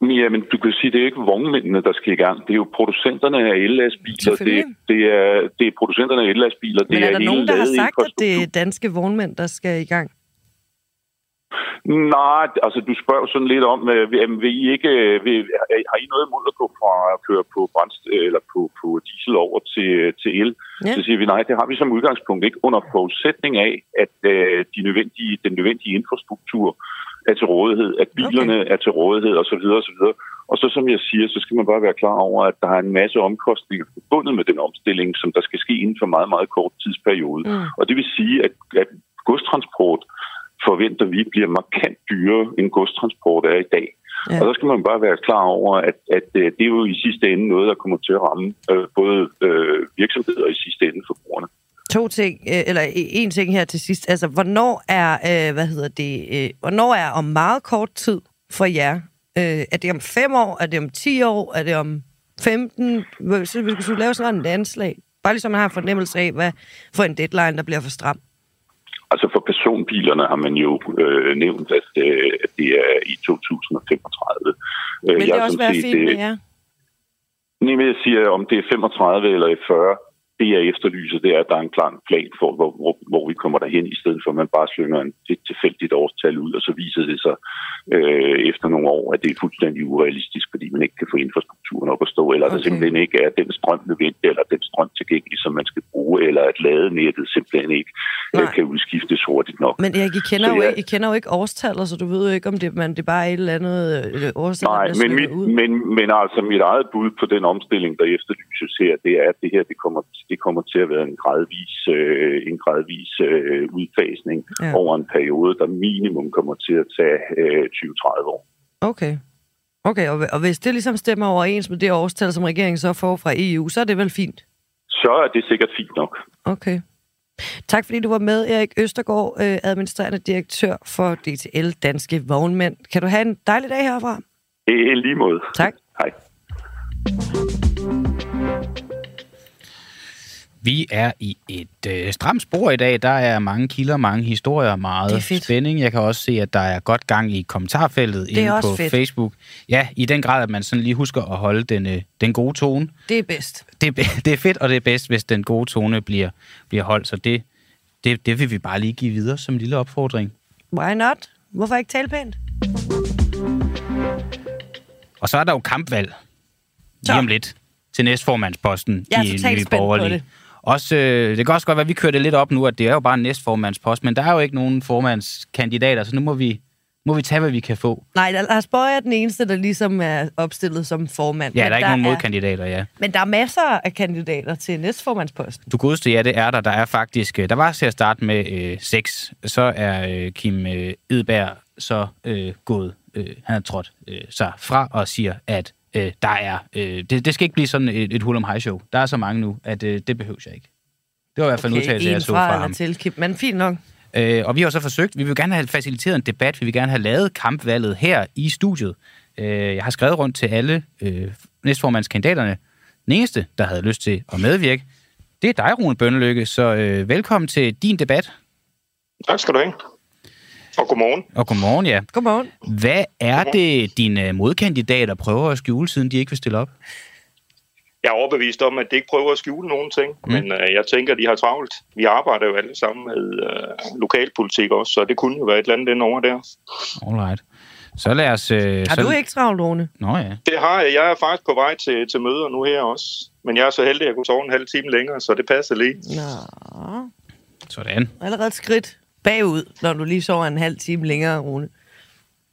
Ja, men du kan sige, det er ikke vognmændene, der skal i gang. Det er jo producenterne af ellastbiler. Det, det, er, det er producenterne af ellastbiler. Men er, er der nogen, der har sagt, at det er danske vognmænd, der skal i gang? Nej, altså du spørger sådan lidt om, øh, vil I ikke, øh, vil, har I noget imod at gå fra at køre på brændst, eller på, på diesel over til, til el? Ja. Så siger vi nej, det har vi som udgangspunkt ikke, under forudsætning af, at øh, de nødvendige, den nødvendige infrastruktur er til rådighed, at bilerne okay. er til rådighed osv. osv. Og så som jeg siger, så skal man bare være klar over, at der er en masse omkostninger forbundet med den omstilling, som der skal ske inden for meget, meget kort tidsperiode. Mm. Og det vil sige, at, at godstransport forventer vi bliver markant dyrere, end godstransport er i dag. Ja. Og så skal man bare være klar over, at, at øh, det er jo i sidste ende noget, der kommer til at ramme øh, både øh, virksomheder og i sidste ende forbrugerne to ting, øh, eller en ting her til sidst. Altså, hvornår er, øh, hvad hedder det, øh, hvornår er om meget kort tid for jer? Øh, er det om fem år? Er det om 10 år? Er det om 15? Så vi skulle lave sådan en landslag. Bare ligesom man har en fornemmelse af, hvad for en deadline, der bliver for stram. Altså for personbilerne har man jo øh, nævnt, at, øh, at det er i 2035. Vil det jeg også være fint med jer? Nej, men jeg siger, om det er 35 eller 40, det, jeg efterlyser, det er, at der er en klar plan for, hvor, hvor, hvor vi kommer derhen, i stedet for at man bare slynger en, et tilfældigt årstal ud, og så viser det sig øh, efter nogle år, at det er fuldstændig urealistisk, fordi man ikke kan få infrastrukturen op at stå, eller okay. der simpelthen ikke er den strøm nødvendig, eller den strøm tilgængelig, som man skal bruge, eller at ladenettet simpelthen ikke øh, kan udskiftes hurtigt nok. Men Erik, I kender, så, jo, ikke, I kender jo ikke årstallet, så du ved jo ikke, om det, man, det er bare et eller andet øh, årstal, Nej, men, mit, ud. men, men altså mit eget bud på den omstilling, der efterlyses her, det er, at det her det kommer det kommer til at være en gradvis, øh, en gradvis øh, udfasning ja. over en periode, der minimum kommer til at tage øh, 20-30 år. Okay. Okay, og, og hvis det ligesom stemmer overens med det årstal, som regeringen så får fra EU, så er det vel fint? Så er det sikkert fint nok. Okay. Tak fordi du var med, Erik Østergaard, øh, administrerende direktør for DTL Danske Vognmænd. Kan du have en dejlig dag herfra? I lige måde. Tak. Hej. Vi er i et øh, stramt spor i dag. Der er mange kilder, mange historier, meget spænding. Jeg kan også se, at der er godt gang i kommentarfeltet inde på fedt. Facebook. Ja, i den grad, at man sådan lige husker at holde den, øh, den gode tone. Det er bedst. Det, det er fedt, og det er bedst, hvis den gode tone bliver, bliver holdt. Så det, det, det vil vi bare lige give videre som en lille opfordring. Why not? Hvorfor ikke tale pænt? Og så er der jo kampvalg lige om lidt til næstformandsposten er i Nye Borgerlige. Også, øh, det kan også godt være, at vi kører det lidt op nu, at det er jo bare en næstformandspost, men der er jo ikke nogen formandskandidater, så nu må vi, må vi tage, hvad vi kan få. Nej, Lars Bøge er den eneste, der ligesom er opstillet som formand. Ja, der er ikke der nogen er... modkandidater, ja. Men der er masser af kandidater til næstformandsposten. Du godeste, ja, det er der. Der er faktisk, øh, der var til at starte med øh, seks. Så er øh, Kim øh, Edberg så øh, gået, øh, han har trådt øh, sig fra og siger, at øh, der er... Øh, det, det skal ikke blive sådan et, et hul om high show. Der er så mange nu, at øh, det behøver jeg ikke. Det var i hvert fald okay, en udtalelse, jeg så fra, fra ham. Til, men fint nok. Øh, og vi har så forsøgt, vi vil gerne have faciliteret en debat, vi vil gerne have lavet kampvalget her i studiet. Øh, jeg har skrevet rundt til alle øh, næstformandskandidaterne. Den eneste, der havde lyst til at medvirke, det er dig, Rune Bønnelykke, så øh, velkommen til din debat. Tak skal du have. Og godmorgen. Og godmorgen, ja. Godmorgen. Hvad er det, dine modkandidater prøver at skjule, siden de ikke vil stille op? Jeg er overbevist om, at de ikke prøver at skjule nogen ting, mm. men øh, jeg tænker, at de har travlt. Vi arbejder jo alle sammen med øh, lokalpolitik også, så det kunne jo være et eller andet over der. Alright. Så lad os... Øh, har så... du ikke travlt, Rune? Nå ja. Det har jeg. Jeg er faktisk på vej til, til møder nu her også. Men jeg er så heldig, at jeg kunne sove en halv time længere, så det passer lige. Nå. Sådan. Allerede et skridt bagud, når du lige sover en halv time længere, Rune.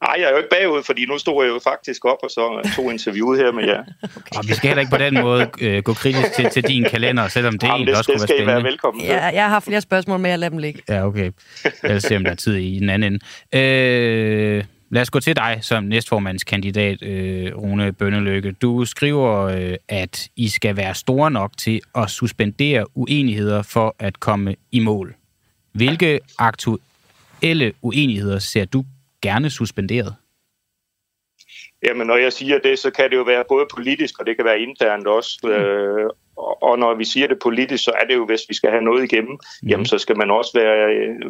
Nej, jeg er jo ikke bagud, fordi nu stod jeg jo faktisk op og så tog interviewet her med jer. okay. Og vi skal heller ikke på den måde øh, gå kritisk til, til din kalender, selvom det Jamen, egentlig det, også det kunne være spændende. Det skal I være velkommen til. Ja, jeg har flere spørgsmål med, at lade dem ligge. Ja, okay. Lad os se, om der er tid i den anden ende. Øh, lad os gå til dig som næstformandskandidat, øh, Rune Bønnelykke. Du skriver, øh, at I skal være store nok til at suspendere uenigheder for at komme i mål. Hvilke aktuelle uenigheder ser du gerne suspenderet? Jamen, når jeg siger det, så kan det jo være både politisk, og det kan være internt også. Mm. Øh, og når vi siger det politisk, så er det jo, hvis vi skal have noget igennem, mm. jamen så skal man også være,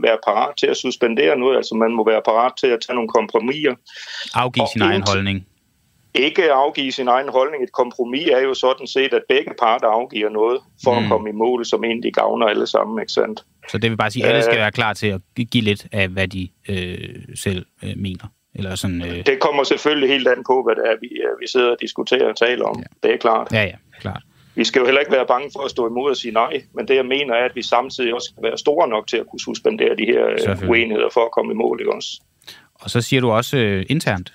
være parat til at suspendere noget. Altså man må være parat til at tage nogle kompromiser. Afgive sin egen holdning. Ikke afgive sin egen holdning. Et kompromis er jo sådan set, at begge parter afgiver noget for mm. at komme i mål, som egentlig gavner alle sammen, ikke sandt? Så det vil bare sige, at alle skal være klar til at give lidt af, hvad de øh, selv øh, mener? Eller sådan, øh... Det kommer selvfølgelig helt an på, hvad det er, vi, øh, vi sidder og diskuterer og taler om. Ja. Det er klart. Ja, ja, klart. Vi skal jo heller ikke være bange for at stå imod og sige nej, men det jeg mener er, at vi samtidig også skal være store nok til at kunne suspendere de her øh, uenigheder for at komme i mål. Ikke også? Og så siger du også øh, internt,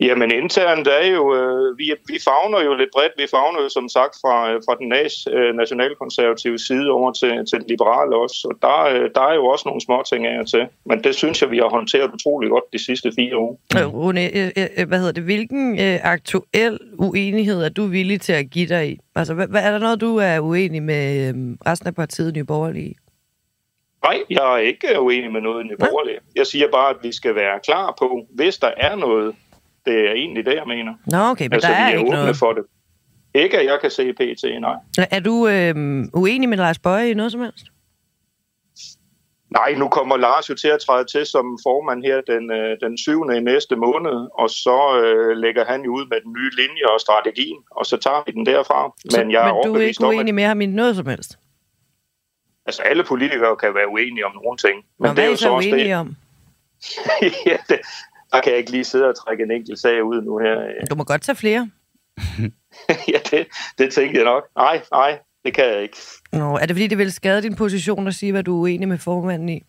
Jamen internt er jo, øh, vi, vi fagner jo lidt bredt. Vi fagner jo som sagt fra, øh, fra den nas, øh, nationalkonservative side over til, til den liberale også. Og der, øh, der er jo også nogle små ting af til. Men det synes jeg, vi har håndteret utrolig godt de sidste fire år. Øh, Rune, øh, øh, hvad hedder det? Hvilken øh, aktuel uenighed er du villig til at give dig i? Altså, hvad, er der noget, du er uenig med øh, resten af partiet Nye Borgerlige Nej, jeg er ikke uenig med noget i Nye Borgerlige. Jeg siger bare, at vi skal være klar på, hvis der er noget, det er egentlig det, jeg mener. Nå, okay, men altså, der er, er ikke noget. for det. Ikke, at jeg kan se PT, nej. Er du øh, uenig med Lars Bøje i noget som helst? Nej, nu kommer Lars jo til at træde til som formand her den, øh, den 7. i næste måned, og så øh, lægger han jo ud med den nye linje og strategien, og så tager vi den derfra. Så, men jeg men du er ikke uenig om, med ham i noget som helst? Altså, alle politikere kan være uenige om nogle ting. Men og det hvad er, jo så uenige det... om? ja, det, der kan jeg ikke lige sidde og trække en enkelt sag ud nu her. Du må godt tage flere. ja, det, det tænkte jeg nok. Nej, nej, det kan jeg ikke. Nå, er det fordi, det vil skade din position at sige, hvad du er uenig med formanden i?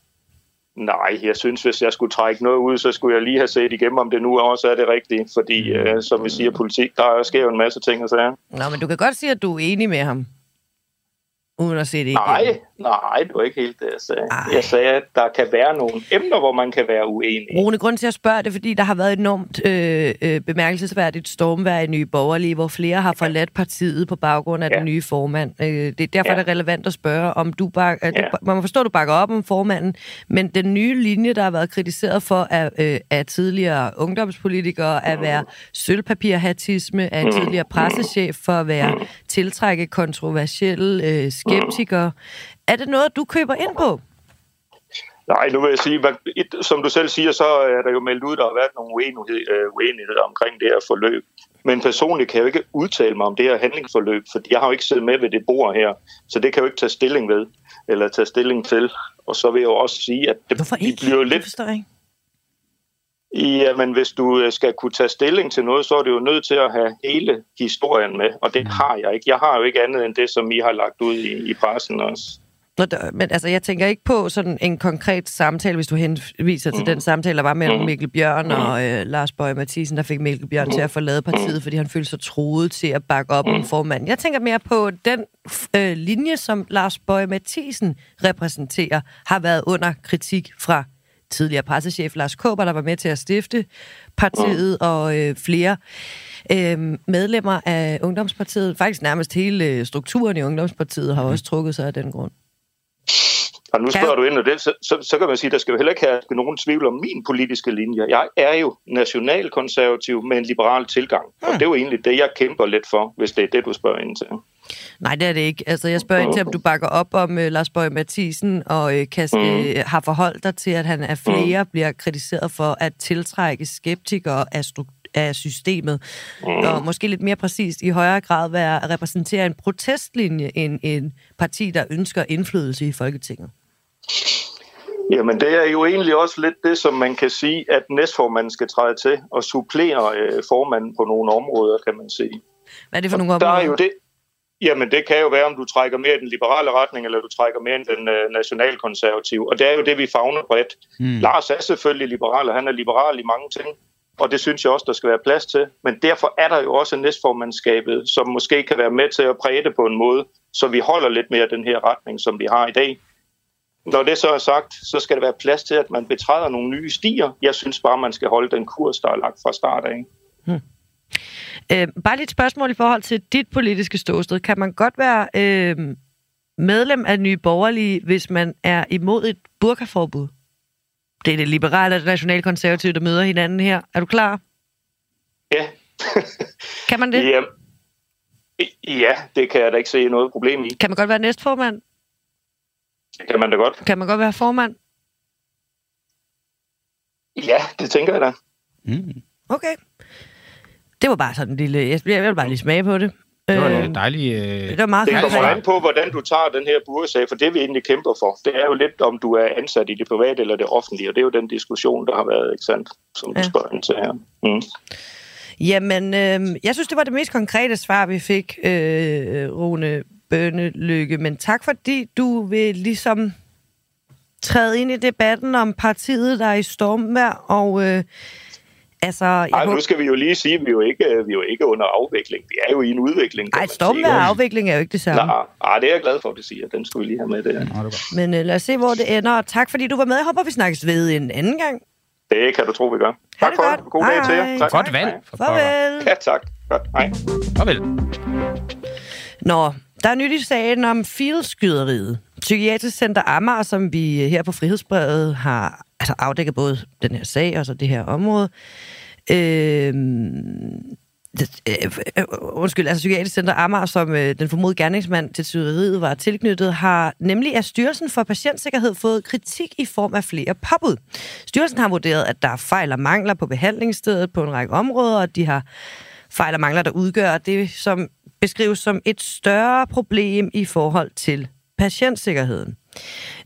Nej, jeg synes, hvis jeg skulle trække noget ud, så skulle jeg lige have set igennem, om det nu også er det rigtige. Fordi, øh, som vi siger, politik, der sker jo en masse ting og sager. Nå, men du kan godt sige, at du er enig med ham, uden at se det igennem. Nej, Nej, det var ikke helt det, jeg sagde. Ej. Jeg sagde, at der kan være nogle emner, hvor man kan være uenig. Rune, grund til at spørge det, fordi der har været enormt øh, øh, bemærkelsesværdigt stormvær i Nye Borgerlige, hvor flere har forladt partiet på baggrund af ja. den nye formand. Øh, det er derfor ja. det er relevant at spørge, om du bare... Øh, ja. du, man må forstå, at du bakker op om formanden, men den nye linje, der har været kritiseret for af, øh, af tidligere ungdomspolitikere, at være sølvpapirhatisme, af mm. tidligere pressechef for at være mm. tiltrække kontroversielle øh, skeptikere, er det noget, du køber ind på? Nej, nu vil jeg sige, et, som du selv siger, så er der jo meldt ud, der har været nogle uenighed, øh, uenigheder omkring det her forløb. Men personligt kan jeg jo ikke udtale mig om det her handlingsforløb, for jeg har jo ikke siddet med ved det bord her, så det kan jeg jo ikke tage stilling ved, eller tage stilling til. Og så vil jeg jo også sige, at det, Hvorfor ikke? bliver lidt... forstår ikke. Ja, men hvis du øh, skal kunne tage stilling til noget, så er du jo nødt til at have hele historien med, og det mm. har jeg ikke. Jeg har jo ikke andet end det, som I har lagt ud i, i pressen også. Nå, der, men altså, jeg tænker ikke på sådan en konkret samtale, hvis du henviser til mm. den samtale, der var mellem mm. Mikkel Bjørn mm. og øh, Lars Bøge Mathisen, der fik Mikkel Bjørn mm. til at forlade partiet, fordi han følte sig troet til at bakke op mm. om formanden. Jeg tænker mere på den øh, linje, som Lars Bøge Mathisen repræsenterer, har været under kritik fra tidligere pressechef Lars Kåber, der var med til at stifte partiet, mm. og øh, flere øh, medlemmer af Ungdomspartiet. Faktisk nærmest hele strukturen i Ungdomspartiet har også trukket sig af den grund. Og nu spørger ja. du ind og det, så, så, så kan man sige, at der skal jo heller ikke have nogen tvivl om min politiske linje. Jeg er jo nationalkonservativ med en liberal tilgang, hmm. og det er jo egentlig det, jeg kæmper lidt for, hvis det er det, du spørger ind til. Nej, det er det ikke. Altså, jeg spørger ind til, om du bakker op om uh, Lars Bøge Mathisen, og uh, kan, mm. har forholdt dig til, at han af flere mm. bliver kritiseret for at tiltrække skeptikere af, af systemet, mm. og måske lidt mere præcist i højere grad være at repræsentere en protestlinje end en parti, der ønsker indflydelse i Folketinget. Jamen, det er jo egentlig også lidt det, som man kan sige, at næstformanden skal træde til og supplere øh, formanden på nogle områder, kan man sige. Hvad er det for nogle områder? Der er jo det, Jamen, det kan jo være, om du trækker mere i den liberale retning, eller du trækker mere i den øh, nationalkonservative. Og det er jo det, vi fagner bredt. Mm. Lars er selvfølgelig liberal, og han er liberal i mange ting. Og det synes jeg også, der skal være plads til. Men derfor er der jo også næstformandskabet, som måske kan være med til at præge det på en måde, så vi holder lidt mere den her retning, som vi har i dag. Når det så er sagt, så skal der være plads til, at man betræder nogle nye stier. Jeg synes bare, man skal holde den kurs, der er lagt fra start af. Hmm. Øh, bare lidt spørgsmål i forhold til dit politiske ståsted. Kan man godt være øh, medlem af Nye Borgerlige, hvis man er imod et burkaforbud? Det er det liberale og det nationalkonservative, der møder hinanden her. Er du klar? Ja. kan man det? Ja. ja, det kan jeg da ikke se noget problem i. Kan man godt være næstformand? Det kan man da godt. Kan man godt være formand? Ja, det tænker jeg da. Mm. Okay. Det var bare sådan en lille... Jeg, jeg vil bare lige smage på det. Det var øh, dejligt. Øh... Det var meget Det kommer an på, hvordan du tager den her bursag, for det vi egentlig kæmper for, det er jo lidt, om du er ansat i det private eller det offentlige, og det er jo den diskussion, der har været, ikke sandt, som ja. du spørger ind til her. Mm. Jamen, øh, jeg synes, det var det mest konkrete svar, vi fik, øh, Rune Bønelykke, men tak fordi du vil ligesom træde ind i debatten om partiet, der er i stormvær, og øh, Altså, jeg Ej, nu skal vi jo lige sige, at vi er jo ikke, vi er jo ikke under afvikling. Vi er jo i en udvikling. Nej, stormvær og afvikling er jo ikke det samme. Nej, nej, det er jeg glad for, at du siger. Den skulle vi lige have med. Det. Ja. Men uh, lad os se, hvor det ender. Tak fordi du var med. Jeg håber, vi snakkes ved en anden gang. Det kan du tro, vi gør. Tak for det. God dag til jer. Tak. Godt valg. Farvel. Ja, tak. Godt. Hej. Farvel. Nå, der er nyt i sagen om fieldskyderiet. Psykiatrisk Center Amager, som vi her på Frihedsbrevet har altså afdækket både den her sag og så det her område, øh, øh, undskyld, altså Psykiatrisk Center Amager, som øh, den formodede gerningsmand til tyveriet var tilknyttet, har nemlig af Styrelsen for Patientsikkerhed fået kritik i form af flere påbud. Styrelsen har vurderet, at der er fejl og mangler på behandlingsstedet på en række områder, og de har fejl og mangler, der udgør det, som beskrives som et større problem i forhold til patientsikkerheden.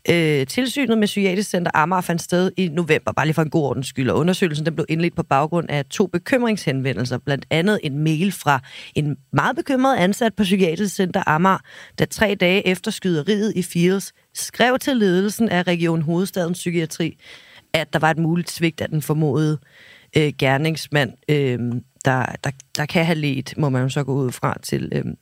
Øh, tilsynet med Psykiatrisk Center Amager fandt sted i november, bare lige for en god ordens skyld, og undersøgelsen den blev indledt på baggrund af to bekymringshenvendelser, blandt andet en mail fra en meget bekymret ansat på Psykiatrisk Center Amager, der tre dage efter skyderiet i Fields skrev til ledelsen af Region Hovedstadens Psykiatri, at der var et muligt svigt af den formodede øh, gerningsmand, øh, der, der, der kan have let, må man jo så gå ud fra, til, øhm,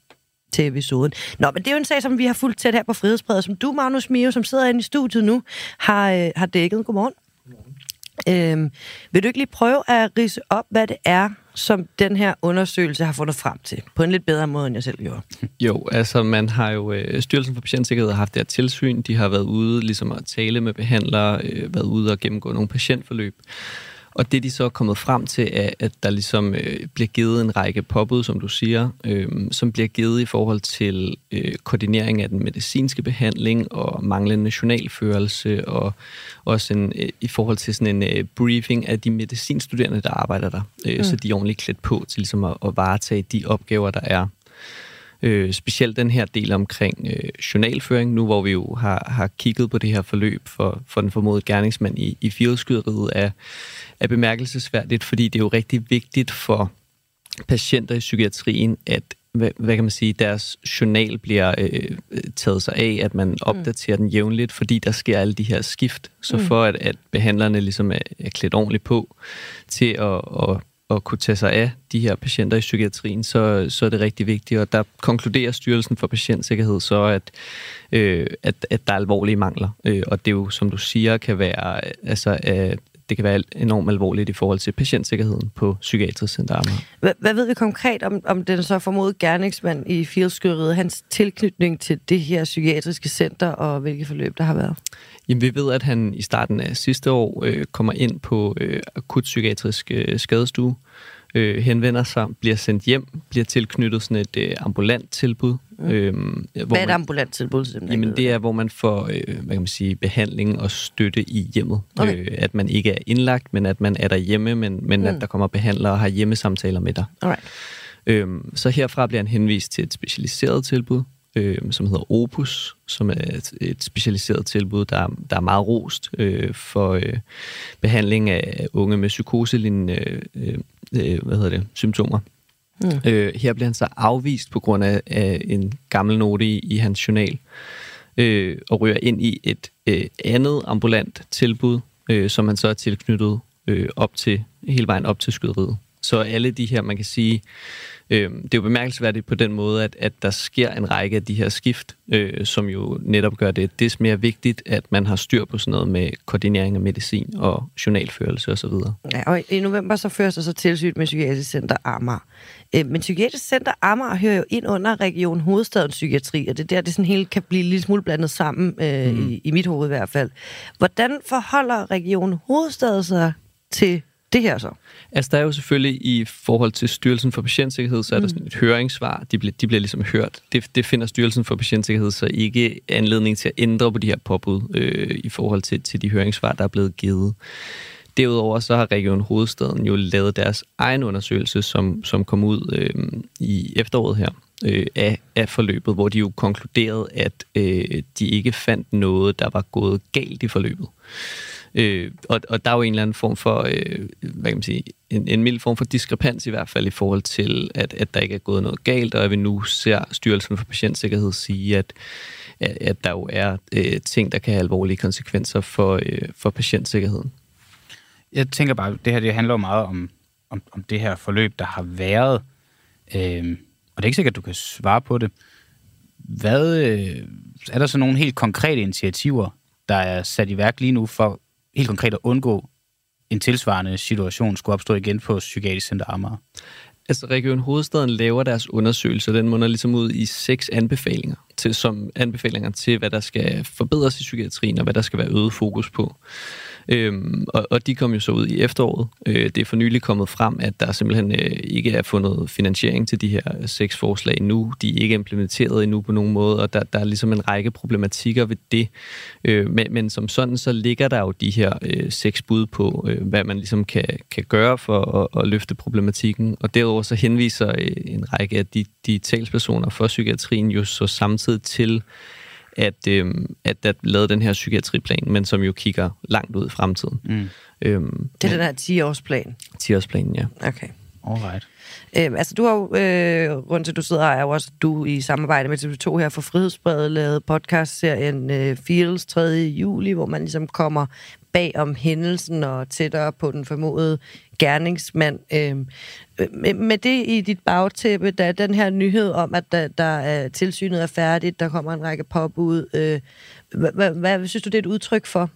til episoden. Nå, men det er jo en sag, som vi har fulgt tæt her på Frihedsbredet, som du, Magnus Mio, som sidder inde i studiet nu, har, øh, har dækket. Godmorgen. Øhm, vil du ikke lige prøve at rise op, hvad det er, som den her undersøgelse har fundet frem til, på en lidt bedre måde, end jeg selv gjorde? Jo, altså man har jo, øh, Styrelsen for Patientsikkerhed har haft det her tilsyn, de har været ude ligesom at tale med behandlere, øh, været ude og gennemgå nogle patientforløb, og det de så er kommet frem til, er, at der ligesom øh, bliver givet en række påbud, som du siger, øh, som bliver givet i forhold til øh, koordinering af den medicinske behandling og manglende journalførelse, og også en, øh, i forhold til sådan en øh, briefing af de medicinstuderende, der arbejder der, øh, mm. så de er ordentligt klædt på til ligesom at, at varetage de opgaver, der er. Øh, specielt den her del omkring øh, journalføring, nu hvor vi jo har, har kigget på det her forløb for, for den formodede gerningsmand i, i fieldskyderiet, er, er bemærkelsesværdigt, fordi det er jo rigtig vigtigt for patienter i psykiatrien, at hvad, hvad kan man sige, deres journal bliver øh, taget sig af, at man opdaterer mm. den jævnligt, fordi der sker alle de her skift. Så mm. for at, at behandlerne ligesom er, er klædt ordentligt på til at, at at kunne tage sig af de her patienter i psykiatrien, så, så er det rigtig vigtigt. Og der konkluderer Styrelsen for Patientsikkerhed så, at, øh, at, at der er alvorlige mangler. Øh, og det jo, som du siger, kan være, altså, af, det kan være enormt alvorligt i forhold til patientsikkerheden på Psykiatrisk Center Amager. Hvad, hvad ved vi konkret om, om den så formodet gerningsmand i fieldskyderiet, hans tilknytning til det her psykiatriske center, og hvilke forløb der har været? Jamen, vi ved, at han i starten af sidste år øh, kommer ind på øh, akut psykiatrisk øh, skadestue, øh, henvender sig, bliver sendt hjem, bliver tilknyttet sådan et øh, ambulant tilbud. Mm. Øh, hvad er et ambulant tilbud? Jamen, det er, hvor man får øh, hvad kan man sige, behandling og støtte i hjemmet. Okay. Øh, at man ikke er indlagt, men at man er derhjemme, men, men mm. at der kommer behandlere og har hjemmesamtaler med dig. Alright. Øh, så herfra bliver han henvist til et specialiseret tilbud, øh, som hedder Opus, som er et, et specialiseret tilbud, der, der er meget rost øh, for øh, behandling af unge med psykoselignende øh, øh, hvad hedder det, symptomer. Mm. Øh, her bliver han så afvist på grund af, af en gammel note i, i hans journal, øh, og ryger ind i et øh, andet ambulant tilbud, øh, som han så er tilknyttet øh, op til, hele vejen op til skyderiet. Så alle de her, man kan sige, øh, det er jo bemærkelsesværdigt på den måde, at, at der sker en række af de her skift, øh, som jo netop gør det des mere vigtigt, at man har styr på sådan noget med koordinering af medicin og journalførelse osv. Ja, og i november så føres der så tilsyn med Psykiatrisk Center Amager. Øh, men Psykiatrisk Center Amager hører jo ind under Region Hovedstadens Psykiatri, og det er der, det sådan hele kan blive lidt smule blandet sammen, øh, mm. i, i mit hoved i hvert fald. Hvordan forholder Region Hovedstaden sig til det her så? Altså, der er jo selvfølgelig i forhold til Styrelsen for Patientsikkerhed, så er der mm. sådan et høringssvar. De bliver, de bliver ligesom hørt. Det, det finder Styrelsen for Patientsikkerhed så ikke anledning til at ændre på de her påbud øh, i forhold til, til de høringssvar, der er blevet givet. Derudover så har Region Hovedstaden jo lavet deres egen undersøgelse, som, som kom ud øh, i efteråret her øh, af, af forløbet, hvor de jo konkluderede, at øh, de ikke fandt noget, der var gået galt i forløbet. Øh, og, og der er jo en eller anden form for, øh, hvad kan man sige, en, en mild form for diskrepans i hvert fald i forhold til, at, at der ikke er gået noget galt, og at vi nu ser Styrelsen for Patientsikkerhed sige, at, at, at der jo er øh, ting, der kan have alvorlige konsekvenser for, øh, for patientsikkerheden. Jeg tænker bare, det her det handler jo meget om, om, om det her forløb, der har været. Øh, og det er ikke sikkert, at du kan svare på det. Hvad, øh, er der så nogle helt konkrete initiativer, der er sat i værk lige nu for helt konkret at undgå en tilsvarende situation skulle opstå igen på Psykiatrisk Center Amager? Altså Region Hovedstaden laver deres undersøgelse, den munder ligesom ud i seks anbefalinger, til, som anbefalinger til, hvad der skal forbedres i psykiatrien, og hvad der skal være øget fokus på. Øhm, og, og de kom jo så ud i efteråret. Øh, det er for nylig kommet frem, at der simpelthen øh, ikke er fundet finansiering til de her øh, seks forslag nu. De er ikke implementeret endnu på nogen måde, og der, der er ligesom en række problematikker ved det. Øh, men, men som sådan, så ligger der jo de her øh, seks bud på, øh, hvad man ligesom kan, kan gøre for at, at løfte problematikken. Og derudover så henviser øh, en række af de, de talspersoner for psykiatrien jo så samtidig til at, øhm, at der lavede den her psykiatriplan, men som jo kigger langt ud i fremtiden. Mm. Øhm, det er den her 10-årsplan? 10-årsplanen, ja. Okay. Alright. Øhm, altså, du har jo, øh, rundt til du sidder her, er jo også du i samarbejde med TV2 her for Frihedsbredet, lavet podcastserien øh, Fields 3. juli, hvor man ligesom kommer bag om hændelsen og tættere på den formodede gerningsmand. Øh, med det i dit bagtæppe, der er den her nyhed om, at der, der er, tilsynet er færdigt, der kommer en række påbud. Øh, hvad, hvad synes du, det er et udtryk for?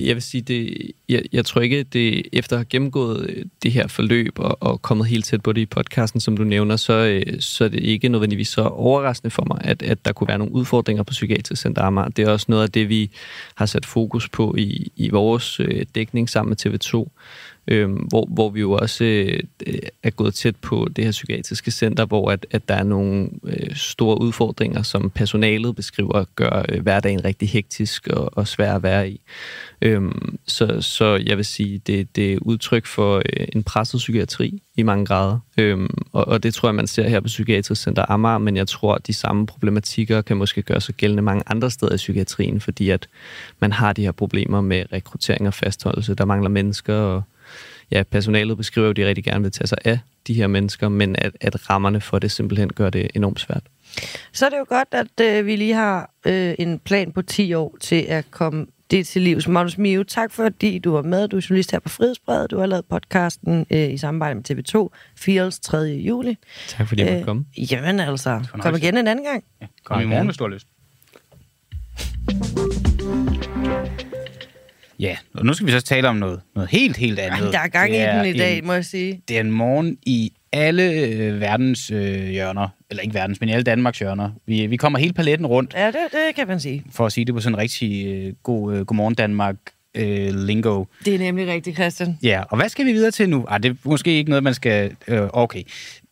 Jeg vil sige, det, jeg, jeg tror ikke, det efter at have gennemgået øh, det her forløb og, og kommet helt tæt på det i podcasten, som du nævner, så, øh, så er det ikke nødvendigvis så overraskende for mig, at, at der kunne være nogle udfordringer på Psykiatrisk Center Amager. Det er også noget af det, vi har sat fokus på i, i vores øh, dækning sammen med TV2 øh, hvor, hvor vi jo også øh, er gået tæt på det her psykiatriske center, hvor at, at der er nogle øh, store udfordringer, som personalet beskriver, gør øh, hverdagen rigtig hektisk og, og svær at være i. Øh, så, så jeg vil sige, det, det er udtryk for øh, en presset psykiatri i mange grader, øh, og, og det tror jeg, man ser her på Psykiatrisk Center Amager, men jeg tror, at de samme problematikker kan måske gøre sig gældende mange andre steder i psykiatrien, fordi at man har de her problemer med rekruttering og fastholdelse. Der mangler mennesker, og ja, personalet beskriver jo, at de rigtig gerne vil tage sig af de her mennesker, men at, at rammerne for det simpelthen gør det enormt svært. Så er det jo godt, at øh, vi lige har øh, en plan på 10 år til at komme det til livs. Magnus Mio, tak fordi du var med. Du er journalist her på Frihedsbredet. Du har lavet podcasten øh, i samarbejde med TV2, Fields 3. juli. Tak fordi jeg måtte komme. Øh, jamen altså, kom igen en anden gang. Ja, kom i morgen, hvis du har lyst. Ja, og nu skal vi så tale om noget, noget helt, helt andet. Jamen, der er gang er i den i dag, en, må jeg sige. Det er en morgen i alle øh, verdens øh, hjørner, eller ikke verdens, men i alle Danmarks hjørner. Vi, vi kommer hele paletten rundt. Ja, det, det kan man sige. For at sige det på sådan en rigtig øh, god øh, Godmorgen Danmark øh, lingo. Det er nemlig rigtigt, Christian. Ja, og hvad skal vi videre til nu? Ah, det er måske ikke noget, man skal... Øh, okay.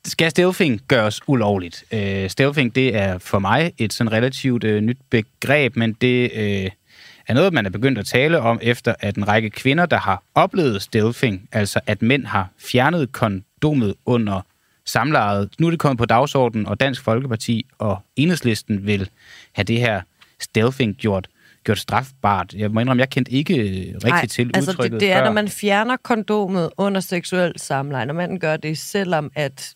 Skal stealthing gøres ulovligt? Øh, stealthing, det er for mig et sådan relativt øh, nyt begreb, men det... Øh, er noget, man er begyndt at tale om, efter at en række kvinder, der har oplevet stealthing, altså at mænd har fjernet kondomet under samlejet. Nu er det kommet på dagsordenen, og Dansk Folkeparti og Enhedslisten vil have det her stealthing gjort gjort strafbart. Jeg må indrømme, jeg kendte ikke rigtig Ej, til altså udtrykket det, det er, før. når man fjerner kondomet under seksuel samleje, når man gør det, selvom at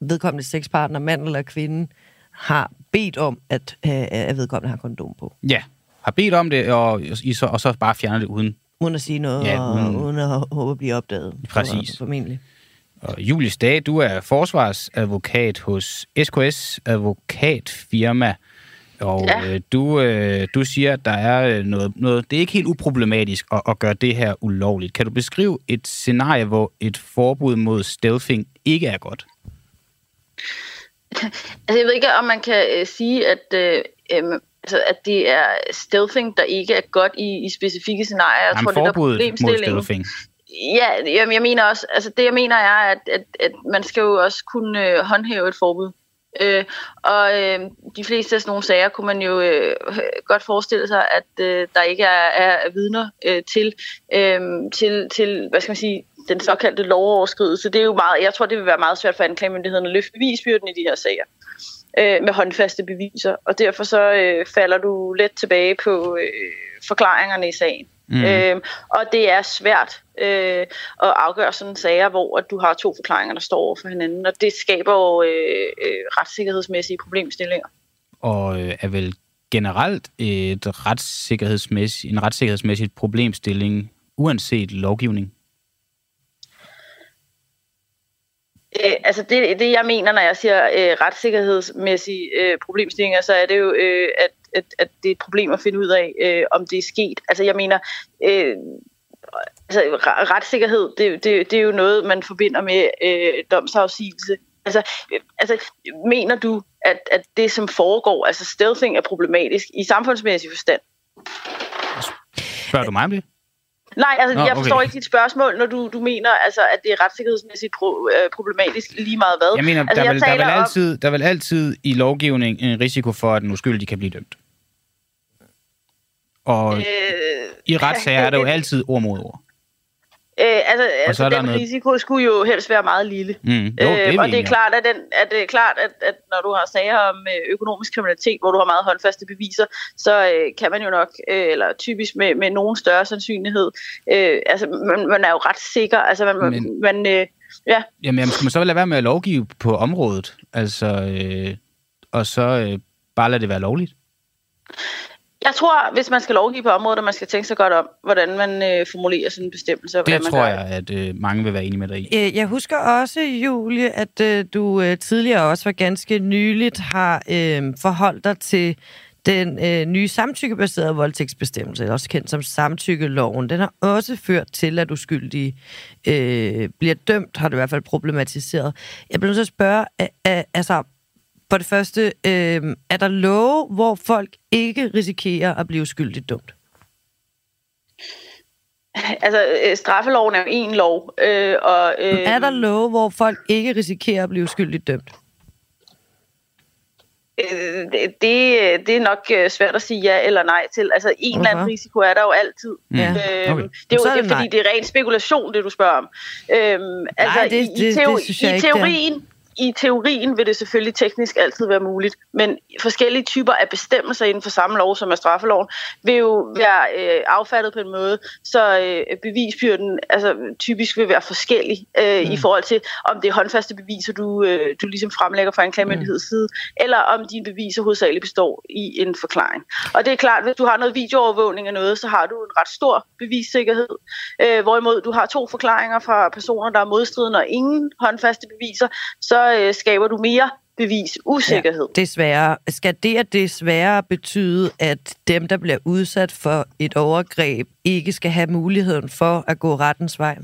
vedkommende sexpartner, mand eller kvinde, har bedt om, at, at vedkommende har kondom på. Ja, har bedt om det, og, I så, og så bare fjerner det uden... Uden at sige noget, ja, uden, og uden at håbe at blive opdaget. Præcis. Formentlig. Og Julie Stage, du er forsvarsadvokat hos SKS Advokatfirma, og ja. øh, du, øh, du siger, at der er øh, noget, noget... Det er ikke helt uproblematisk at, at gøre det her ulovligt. Kan du beskrive et scenarie, hvor et forbud mod stealthing ikke er godt? Altså, jeg ved ikke, om man kan øh, sige, at øh, øh altså, at det er stealthing, der ikke er godt i, i specifikke scenarier. Jeg tror, det er problemstillingen. Ja, jamen, jeg mener også, altså det jeg mener er, at, at, at man skal jo også kunne øh, håndhæve et forbud. Øh, og øh, de fleste af sådan nogle sager kunne man jo øh, godt forestille sig, at øh, der ikke er, er vidner øh, til, øh, til, til, hvad skal man sige, den såkaldte lovoverskridelse. Det er jo meget, jeg tror, det vil være meget svært for anklagemyndigheden at løfte bevisbyrden i de her sager øh, med håndfaste beviser, og derfor så øh, falder du let tilbage på øh, forklaringerne i sagen. Mm. Øh, og det er svært øh, at afgøre sådan sager, hvor at du har to forklaringer, der står over for hinanden, og det skaber jo øh, øh, retssikkerhedsmæssige problemstillinger. Og øh, er vel generelt et retssikkerhedsmæssigt, en retssikkerhedsmæssig problemstilling, uanset lovgivning? Øh, altså det, det, jeg mener, når jeg siger øh, retssikkerhedsmæssige øh, problemstillinger, så er det jo, øh, at, at, at det er et problem at finde ud af, øh, om det er sket. Altså jeg mener, øh, altså, retssikkerhed, det, det, det er jo noget, man forbinder med øh, domsafsigelse. Altså, øh, altså, mener du, at, at det, som foregår, altså stealthing er problematisk i samfundsmæssig forstand? Spørger du mig om det? Nej, altså, Nå, jeg forstår okay. ikke dit spørgsmål, når du, du mener, altså, at det er retssikkerhedsmæssigt pro, øh, problematisk lige meget hvad. Jeg mener, altså, der, jeg vil, der, vil altid, om... der vil altid i lovgivning en risiko for, at en uskyldig kan blive dømt. Og øh, i retssager er der jo altid ord mod ord. Øh, altså, altså den noget... risiko skulle jo helst være meget lille. Mm, jo, det øh, og det er klart, at, den, at det er klart, at, at når du har sager om øh, økonomisk kriminalitet, hvor du har meget håndfaste beviser, så øh, kan man jo nok, øh, eller typisk med, med nogen større sandsynlighed, øh, altså man, man er jo ret sikker, altså man, Men, man øh, ja. Jamen, skal man så lade være med at lovgive på området, altså, øh, og så øh, bare lade det være lovligt? Jeg tror, hvis man skal lovgive på området, at man skal tænke sig godt om, hvordan man øh, formulerer sådan en bestemmelse. Det man tror jeg, at øh, mange vil være enige med dig i. Øh, jeg husker også, Julie, at øh, du øh, tidligere også var ganske nyligt har øh, forholdt dig til den øh, nye samtykkebaserede voldtægtsbestemmelse, også kendt som samtykkeloven, den har også ført til, at uskyldige øh, bliver dømt, har det i hvert fald problematiseret. Jeg bliver nødt til at spørge, øh, øh, altså, for det første, øh, er der love, hvor folk ikke risikerer at blive uskyldigt dømt? Altså, øh, straffeloven er jo en lov. Øh, og, øh, er der love, hvor folk ikke risikerer at blive uskyldigt dømt? Øh, det, det er nok øh, svært at sige ja eller nej til. Altså, en eller anden risiko er der jo altid. Ja. Øhm, okay. Det er jo det er, fordi, det er ren spekulation, det du spørger om. Øhm, altså, nej, det, i, det, i, teo- det, det i teorien... Ikke, i teorien vil det selvfølgelig teknisk altid være muligt, men forskellige typer af bestemmelser inden for samme lov, som er straffeloven, vil jo være øh, affattet på en måde, så øh, bevisbyrden altså, typisk vil være forskellig øh, mm. i forhold til, om det er håndfaste beviser, du, øh, du ligesom fremlægger fra en klagemyndigheds mm. side, eller om dine beviser hovedsageligt består i en forklaring. Og det er klart, hvis du har noget videoovervågning af noget, så har du en ret stor bevissikkerhed, øh, hvorimod du har to forklaringer fra personer, der er modstridende og ingen håndfaste beviser, så øh, skaber du mere bevis usikkerhed. Ja, desværre. Skal det at desværre betyde, at dem, der bliver udsat for et overgreb, ikke skal have muligheden for at gå rettens vej?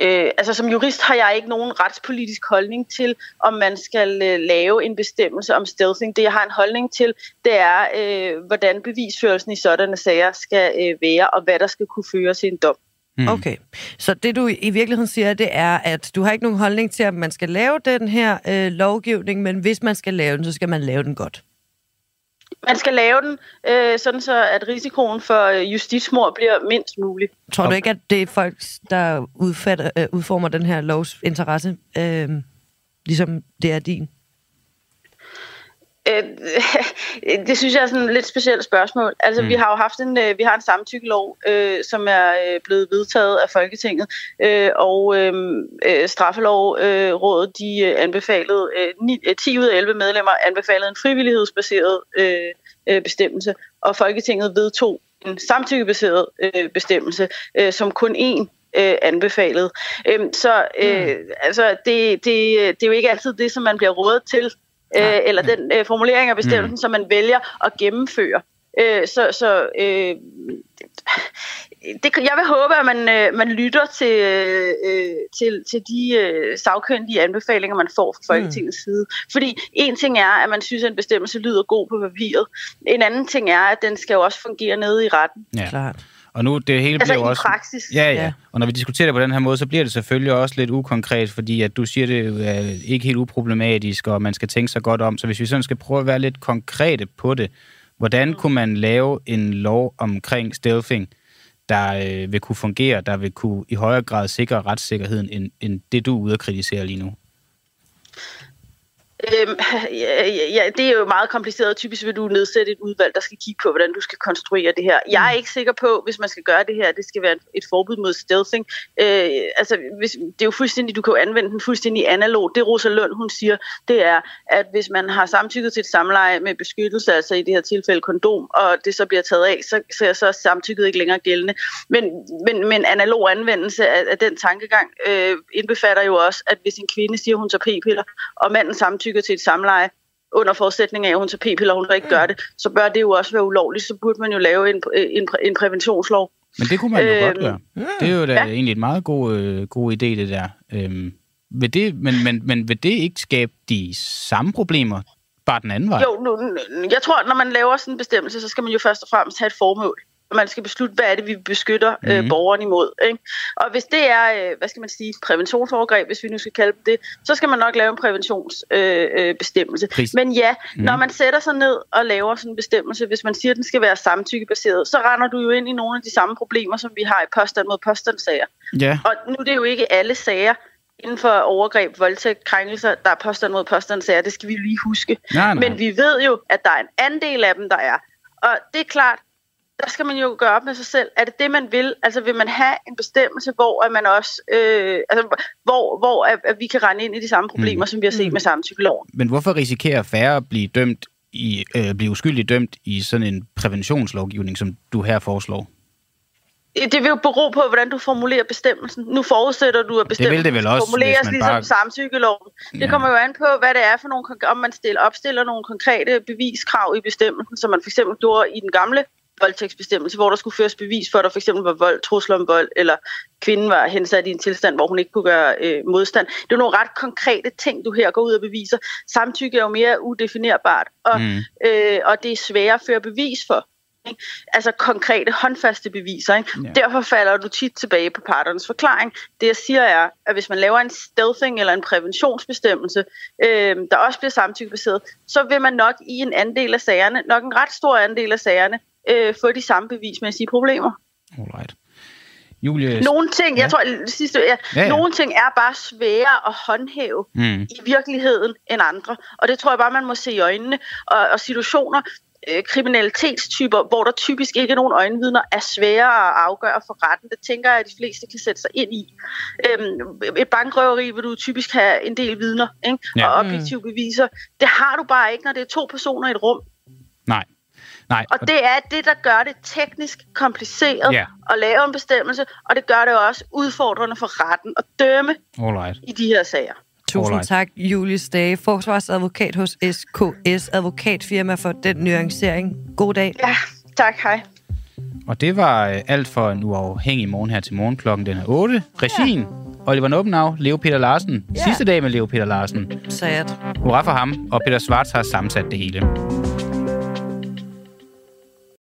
Øh, altså som jurist har jeg ikke nogen retspolitisk holdning til, om man skal øh, lave en bestemmelse om stealthing. Det jeg har en holdning til, det er, øh, hvordan bevisførelsen i sådanne sager skal øh, være, og hvad der skal kunne føre til en dom. Mm. Okay, så det du i virkeligheden siger, det er, at du har ikke nogen holdning til, at man skal lave den her øh, lovgivning, men hvis man skal lave den, så skal man lave den godt. Man skal lave den, øh, sådan så at risikoen for øh, justitsmord bliver mindst mulig. Tror du ikke, at det er folk, der udfatter, øh, udformer den her lovs interesse, øh, ligesom det er din? Øh, det synes jeg er sådan et lidt specielt spørgsmål. Altså, mm. vi har jo haft en, øh, vi har en samtykkelov, øh, som er øh, blevet vedtaget af Folketinget, øh, og øh, øh straffelovrådet, de anbefalede, øh, 9, 10 ud af 11 medlemmer anbefalede en frivillighedsbaseret øh, bestemmelse, og Folketinget vedtog en samtykkebaseret øh, bestemmelse, øh, som kun én øh, anbefalet. Øhm, så øh, mm. altså, det, det, det er jo ikke altid det, som man bliver rådet til øh, eller den øh, formulering af bestemmelsen, mm. som man vælger at gennemføre. Øh, så så øh, det, jeg vil håbe, at man, øh, man lytter til, øh, til, til de øh, sagkyndige anbefalinger, man får fra Folketingets mm. side. Fordi en ting er, at man synes, at en bestemmelse lyder god på papiret. En anden ting er, at den skal jo også fungere nede i retten. Ja, klart. Og nu, det hele altså bliver også... praksis. Ja, ja, ja. Og når vi diskuterer det på den her måde, så bliver det selvfølgelig også lidt ukonkret, fordi at du siger, det er ikke helt uproblematisk, og man skal tænke sig godt om. Så hvis vi sådan skal prøve at være lidt konkrete på det, hvordan mm. kunne man lave en lov omkring stealthing, der øh, vil kunne fungere, der vil kunne i højere grad sikre retssikkerheden, end, end det du er ude at kritisere lige nu? Øhm, ja, ja, det er jo meget kompliceret. Typisk vil du nedsætte et udvalg, der skal kigge på, hvordan du skal konstruere det her. Jeg er mm. ikke sikker på, hvis man skal gøre det her, det skal være et forbud mod stealthing. Øh, altså, hvis, det er jo fuldstændig, du kan jo anvende den fuldstændig analog. Det Rosa Lund, hun siger, det er, at hvis man har samtykket til et samleje med beskyttelse, altså i det her tilfælde kondom, og det så bliver taget af, så, så er så samtykket ikke længere gældende. Men, men, men analog anvendelse af, af den tankegang øh, indbefatter jo også, at hvis en kvinde siger, hun tager p-piller, og manden samtykker samtykker til et samleje, under forudsætning af, at hun tager p-piller, og hun ikke gør det, så bør det jo også være ulovligt. Så burde man jo lave en, en, en præventionslov. Men det kunne man jo øhm, godt gøre. Det er jo da ja. egentlig et meget god, øh, god idé, det der. Øhm, vil det, men, men, men vil det ikke skabe de samme problemer, bare den anden vej? Jo, nu, jeg tror, at når man laver sådan en bestemmelse, så skal man jo først og fremmest have et formål og man skal beslutte, hvad er det, vi beskytter mm. øh, borgeren imod. Ikke? Og hvis det er, øh, hvad skal man sige, præventionsovergreb, hvis vi nu skal kalde det, så skal man nok lave en præventionsbestemmelse. Øh, øh, Men ja, mm. når man sætter sig ned og laver sådan en bestemmelse, hvis man siger, at den skal være samtykkebaseret, så render du jo ind i nogle af de samme problemer, som vi har i påstand mod påstandssager. Ja. Og nu er det jo ikke alle sager, inden for overgreb, voldtægt, krænkelser, der er påstand mod påstandssager, det skal vi lige huske. Nej, nej. Men vi ved jo, at der er en andel af dem, der er. Og det er klart, der skal man jo gøre op med sig selv. Er det det, man vil? Altså vil man have en bestemmelse, hvor at man også, øh, altså, hvor, hvor at, at vi kan rende ind i de samme problemer, mm. som vi har set mm. med samtykkeloven? Men hvorfor risikerer færre at blive dømt i, øh, blive uskyldigt dømt i sådan en præventionslovgivning, som du her foreslår? Det vil jo bero på, hvordan du formulerer bestemmelsen. Nu forudsætter du, at bestemmelsen det vil det vel også, formuleres ligesom bare... samtykkeloven. Det ja. kommer jo an på, hvad det er for nogle, om man stiller, opstiller nogle konkrete beviskrav i bestemmelsen, som man for eksempel gjorde i den gamle voldtægtsbestemmelse, hvor der skulle føres bevis for, at der for eksempel var vold, trusler om vold, eller kvinden var hensat i en tilstand, hvor hun ikke kunne gøre øh, modstand. Det er nogle ret konkrete ting, du her går ud og beviser. Samtykke er jo mere udefinerbart, og, mm. øh, og det er sværere at føre bevis for. Ikke? Altså konkrete, håndfaste beviser. Ikke? Ja. Derfor falder du tit tilbage på parternes forklaring. Det jeg siger er, at hvis man laver en stealthing eller en præventionsbestemmelse, øh, der også bliver samtykkebaseret, så vil man nok i en andel af sagerne, nok en ret stor andel af sagerne, øh, få de samme bevismæssige problemer. Alright. Julie... Nogle ting, ja. jeg tror, sidste, ja, ja, ja. nogle ting er bare svære at håndhæve mm. i virkeligheden end andre. Og det tror jeg bare, man må se i øjnene. Og, og situationer, øh, kriminalitetstyper, hvor der typisk ikke er nogen øjenvidner, er sværere at afgøre for retten. Det tænker jeg, at de fleste kan sætte sig ind i. Øhm, et bankrøveri vil du typisk have en del vidner ikke? Ja. og objektive beviser. Det har du bare ikke, når det er to personer i et rum. Nej. Nej. Og det er det, der gør det teknisk kompliceret yeah. at lave en bestemmelse, og det gør det også udfordrende for retten at dømme Alright. i de her sager. Tusind Alright. tak, Julie Stage, forsvarsadvokat hos SKS Advokatfirma for den nuancering. God dag. Ja, tak. Hej. Og det var øh, alt for en uafhængig morgen her til morgenklokken. Den er 8. Regien, ja. Oliver Nobenau, Leo Peter Larsen. Ja. Sidste dag med Leo Peter Larsen. Sad. Hurra for ham, og Peter Svarts har sammensat det hele.